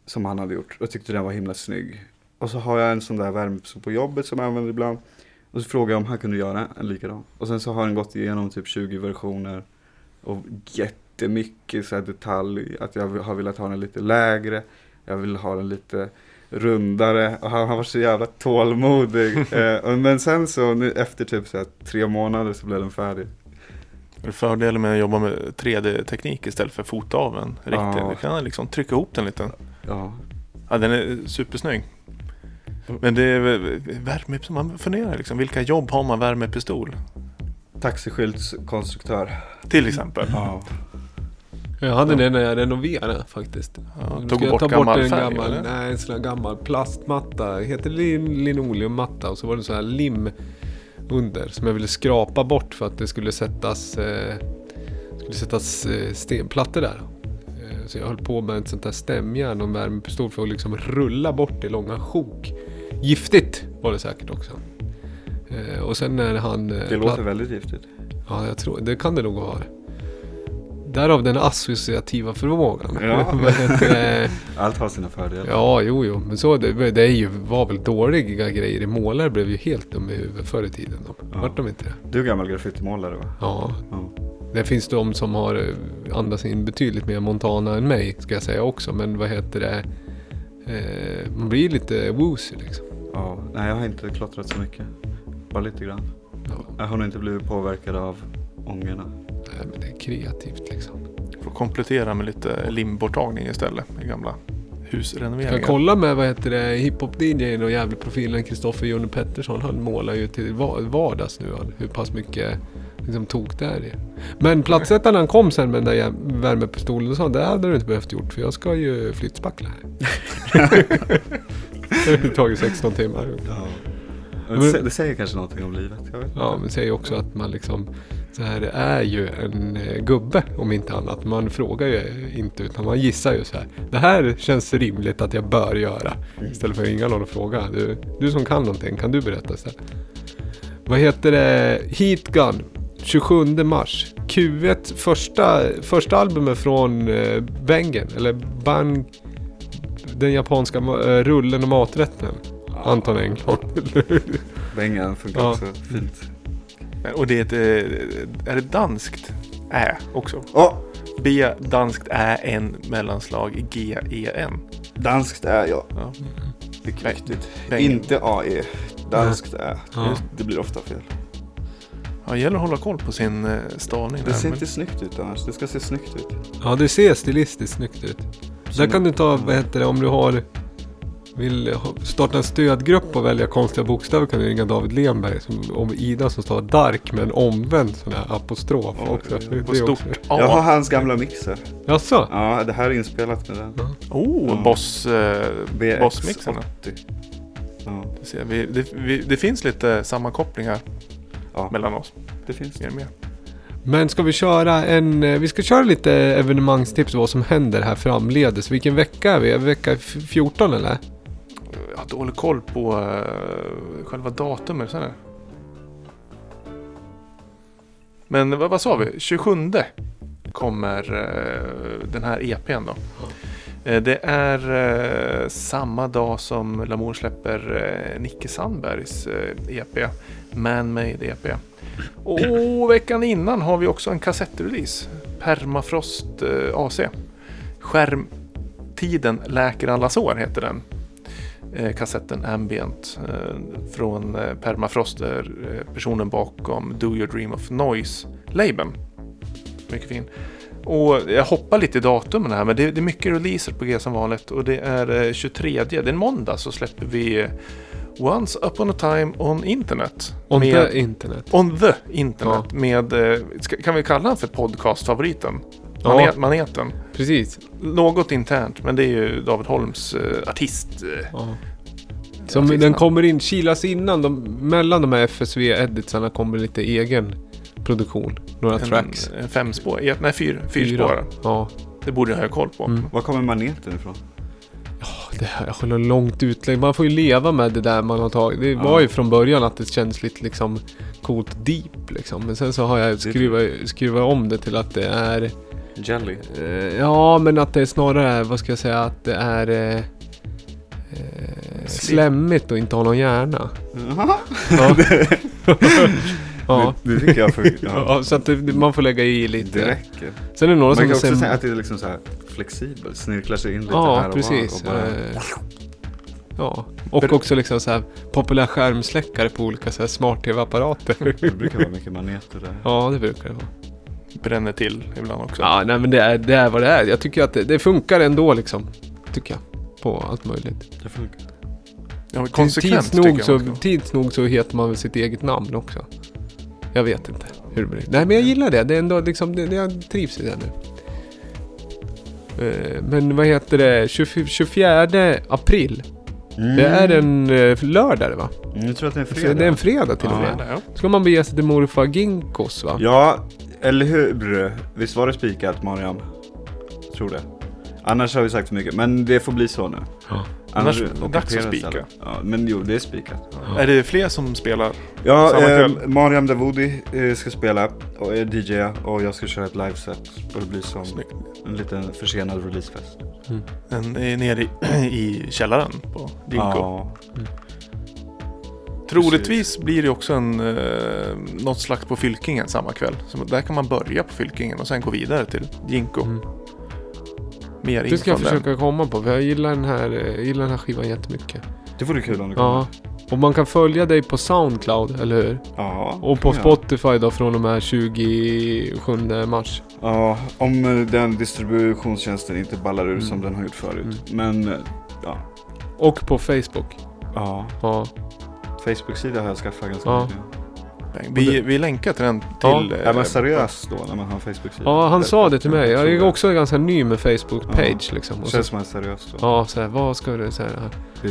som han hade gjort. Jag tyckte den var himla snygg. Och så har jag en sån där värmepistol på jobbet som jag använder ibland. Och så frågade jag om han kunde göra en likadan. Och sen så har den gått igenom typ 20 versioner. Och jättemycket så här detalj. Att jag har velat ha den lite lägre. Jag vill ha den lite rundare. Och han har varit så jävla tålmodig. eh, och- men sen så nu efter typ så här, tre månader så blev den färdig. Det Fördelen med att jobba med 3D-teknik istället för att fota av en riktig. Ja. Du kan liksom trycka ihop den lite. Ja, Ja, den är supersnygg. Men det är värme, man funderar liksom, vilka jobb har man värmepistol? taxiskyltskonstruktör. Till exempel. Ja. Jag hade den när jag renoverade faktiskt. Ja, tog bort ta gammal en färg, gammal, nej, en sån här gammal plastmatta. Heter lin, linoleummatta och så var det så här lim under som jag ville skrapa bort för att det skulle sättas, eh, skulle sättas eh, stenplattor där. Eh, så jag höll på med ett sånt där stämjärn och en värmepistol för att liksom rulla bort det långa sjok. Giftigt var det säkert också. Eh, och sen när han... eh, Det låter väldigt giftigt. Ja, jag tror det kan det nog vara. Därav den associativa förmågan. Ja. Det? Allt har sina fördelar. ja, jo, jo. Men så det, det är ju, var väl dåliga grejer. Målare blev ju helt dum i huvudet förr i tiden. De. Ja. Vart de inte det? Du är gammal graffitimålare va? Ja. Ja. Det finns de som har eh, andats in betydligt mer Montana än mig, ska jag säga också. Men vad heter det? Eh, man blir lite woozy liksom. ja. Nej, jag har inte klottrat så mycket. Bara lite grann. Ja, Jag har nog inte blivit påverkad av ångorna. Nej, men det är kreativt liksom. Får komplettera med lite limborttagning istället. I gamla Kan husrenoveringar. kolla med vad heter det, hiphop-DJn och jävla profilen Kristoffer Jonny Pettersson. Han målar ju till va- vardags nu han, hur pass mycket liksom, tok det är i. Men platsättaren han kom sen med den där värmepistolen och sa det hade du inte behövt gjort för jag ska ju flyttspackla här. det har tagit 16 timmar. Ja. Men- Det, sä- det säger kanske någonting om livet. Jag vet. inte. Ja, men säger också att man liksom så här är ju en eh, gubbe om inte annat. Man frågar ju inte utan man gissar ju så här. Det här känns rimligt att jag bör göra. Istället för att ringa någon och fråga. Du, du som kan någonting, kan du berätta istället? Vad heter det? Heat Gun. 27 mars. Q1 första, första albumet från eh, Bengen. Eller Bang. Den japanska eh, rullen och maträtten. Anton Engblom. Bengan funkar Ja. också fint. Och det är ett, eh, är det danskt ä också? Åh, B danskt ä n mellanslag G E N. danskt är jag. Ja. Mycket viktigt. Inte AE. Danskt är. Ja. Det blir ofta fel. Ja, det gäller att hålla koll på sin eh, stavning. Det där, ser men- inte snyggt ut annars. Det ska se snyggt ut. Ja, det ser stilistiskt snyggt ut. Där kan du ta, vad heter det, om du har vill starta en stödgrupp och välja konstiga bokstäver kan du ringa David Lenberg som, om Ida som står Dark med en omvänd sån här apostrof Oj, också. På stort också- Jag har hans gamla mixer. Jaså? Ja, det här är inspelat med den. Oh, Ja. boss, eh, bossmixarna. BX80. Ja, Det, ser vi, det, vi, det finns lite sammankopplingar ja, mellan oss. det finns Mer det. och mer. Men ska vi köra en, eh, vi ska köra lite evenemangstips vad som händer här framledes. Vilken vecka är vi? Är vi vecka f- 14 eller? Jag har dålig koll på uh, själva datumet. Så här. Men vad, vad sa vi? 27 kommer uh, den här EPn då. Mm. det är samma dag som Lamour släpper Nicke Sandbergs EP. Man-made EP. Och veckan innan har vi också en kassettrelease. Permafrost AC. Skärmtiden läker alla sår heter den kassetten Ambient eh, från eh, Permafrost eh, personen bakom Do Your Dream of Noise-labeln. Mycket fin. Och jag hoppar lite i datumen här men det, är mycket releaser på G som vanligt och det är eh, 23, det är en måndag så släpper vi eh, Once upon a time on internet. On med, the internet. On the internet med, eh, ska, kan vi kalla den för podcastfavoriten? Ja. Manet, Maneten. Precis. Något internt men det är ju David Holms eh, artist. Eh, Ja. Som precis. den kommer in, kilas innan, de, mellan de här FSV-editsarna kommer lite egen produktion. Några tracks. En, en femspår, ja, nej fyr, fyrspårare. Ja. Det borde jag ha koll på. Mm. Var kommer maneten ifrån? Det här jag håller långt utlägg. Man får ju leva med det där man har tagit. Det var Ja. ju från början att det känns lite liksom coolt deep liksom. Men sen så har jag skruvat, skruvat om det till att det är... Jelly. Eh, ja, men att det är snarare, vad ska jag säga, att det är... Eh, eh, slemmigt och inte har någon hjärna. Jaha. Ja. ja. Det, det tycker jag för... Ja. ja, så att det, man får lägga i lite. Det räcker. Sen är det några Man som kan också säga att det är liksom så här flexibelt. Snirklar sig in lite Ja, här och precis. var. Och bara... Eh, Ja, och också liksom så här populär skärmsläckare på olika så här smart-tv-apparater. Det brukar vara mycket maneter där. Ja, det brukar det vara. Bränner till ibland också. Ja, nej men det är, det är vad det är. Jag tycker att det, det funkar ändå liksom. Tycker jag. På allt möjligt. Det funkar. Ja, men konsekvent tids, nog jag så, också. tids nog så heter man väl sitt eget namn också. Jag vet inte hur det blir. Nej men jag gillar det. Det är ändå liksom, det, det, jag trivs i det nu. Eh, Men vad heter det? 24, 24 april. Det är en eh, lördag va? Mm, jag tror att det är en Så fredag. Det är en fredag till och Ja. med. Ska man bege sig till morfar Ginkos va? Ja, eller hur? Visst var det spikat Mariam? Tror det. Annars har vi sagt för mycket, men det får bli så nu. Ja. Annars- ockuperas dags att spika. Ja, men jo, det är spikat. Är det fler som spelar? Ja, eh, Mariam Davoudi eh, ska spela och är DJ och jag ska köra ett liveset. Och det blir som Snyggt. en liten försenad releasefest. Den är nere i, i källaren på Dinko. Ja, Troligtvis blir det också en, eh, något slags på Fylkingen samma kväll. Så där kan man börja på Fylkingen och sen gå vidare till Jinko. Mm. Mer Det ska jag om den. försöka komma på för jag gillar den här, eh, gillar den här skivan jättemycket. det vore kul om du Ja. kommer. Och man kan följa dig på Soundcloud, eller hur? Ja. Och på ja. Spotify då från och med 27 mars. Ja, om eh, den distributionstjänsten inte ballar ur Mm. som den har gjort förut. Men, eh, ja. Och på Facebook. Ja, Ja. Facebook-sida har jag skaffat ganska Ja. mycket. Vi, vi länkar till den till... Ja. eh, Är man seriös då när man har en Facebook-sida? ja, han sa det till mig. Jag är också ganska ny med Facebook-page Ja. liksom. Och Det så, känns som man är seriös då. ja, så här, vad ska du säga?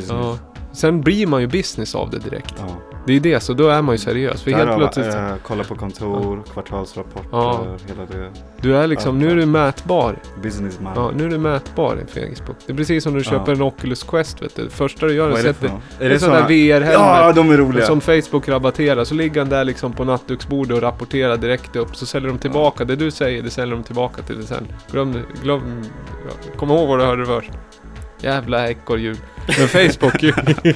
Ja. Sen blir man ju business av det direkt. Ja. Det är det, så då är man ju seriös. För helt plötsligt, eh, kolla på kontor, kvartalsrapporter, Ja. hela det. du är liksom, nu är du mätbar. Businessman. Ja, nu är du mätbar i Facebook. Det är precis som när du Ja. köper en Oculus Quest, vet du. Det första du gör är att är det sätta... för något? Det är sådana VR-helmet. Ja, de är roliga. Som Facebook rabatterar. Så ligger han där liksom på nattduksbordet och rapporterar direkt upp. Så säljer de tillbaka. Det du säger, det säljer de tillbaka till dig sen. Glöm, glöm, ja, kom ihåg vad du hörde först. Jävla ekorrhjul. Men Facebook ju.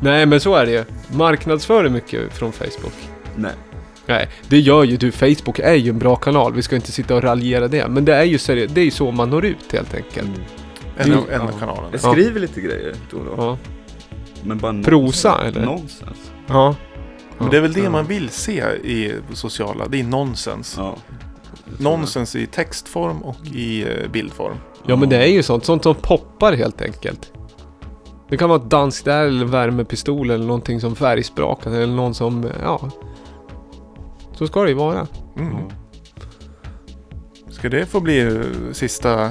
Nej men så är det ju. Marknadsför dig mycket från Facebook. Nej. Nej, det gör ju du. Facebook är ju en bra kanal. Vi ska inte sitta och raljera det. Men det är ju seriöst. Det är ju så man når ut helt enkelt. Mm. En av, Ja. en av kanalerna. Jag skriver lite grejer då då. Ja. Men bara Prosa, nonsens. eller? Nonsens. Ja. Men det är väl det Ja. man vill se i sociala. Det är nonsens. Ja. Nonsens i textform och i eh, bildform. Ja men det är ju sånt. Sånt som poppar helt enkelt. Det kan vara ett dansk där eller värmepistol eller någonting som färgsprakar eller någon som, ja. Så ska det ju vara. Mm. Ska det få bli eh, sista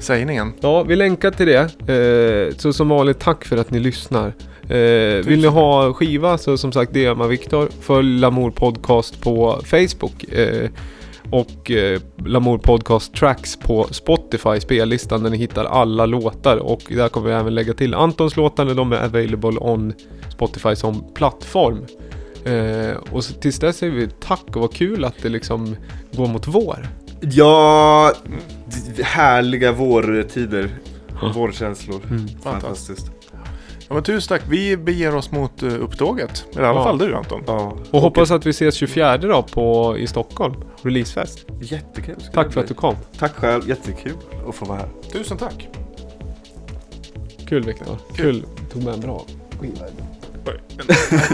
sägningen? Ja, vi länkar till det. Eh, så som vanligt, tack för att ni lyssnar. Eh, vill ni ha skiva så som sagt DMa Viktor. Följ Lamour Podcast på Facebook. Och eh, Lamour Podcast Tracks på Spotify spellistan där ni hittar alla låtar. Och där kommer vi även lägga till Antons låtar när de är available on Spotify som plattform. Eh, och tills dess säger vi tack och vad kul att det liksom går mot vår. Ja, härliga vårtider. Vårkänslor. Mm. Fantastiskt. Ja, men tusen tack. Vi beger oss mot uh, upptåget. Eller i alla Ja. fall du Anton. Ja. Och hoppas att vi ses 24 då på, i Stockholm. Releasefest. Jättekul. Tack för att du kom. Tack själv. Jättekul att få vara här. Tusen tack. Kul Viktor. Kul. Tog med en bra skiva.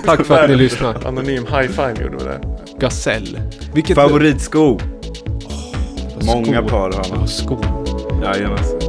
Tack för att ni lyssnar. Anonym high five gjorde vi där. Gasell. Vilket Favoritsko. Skor. Många par har man. skor. Jajamensan.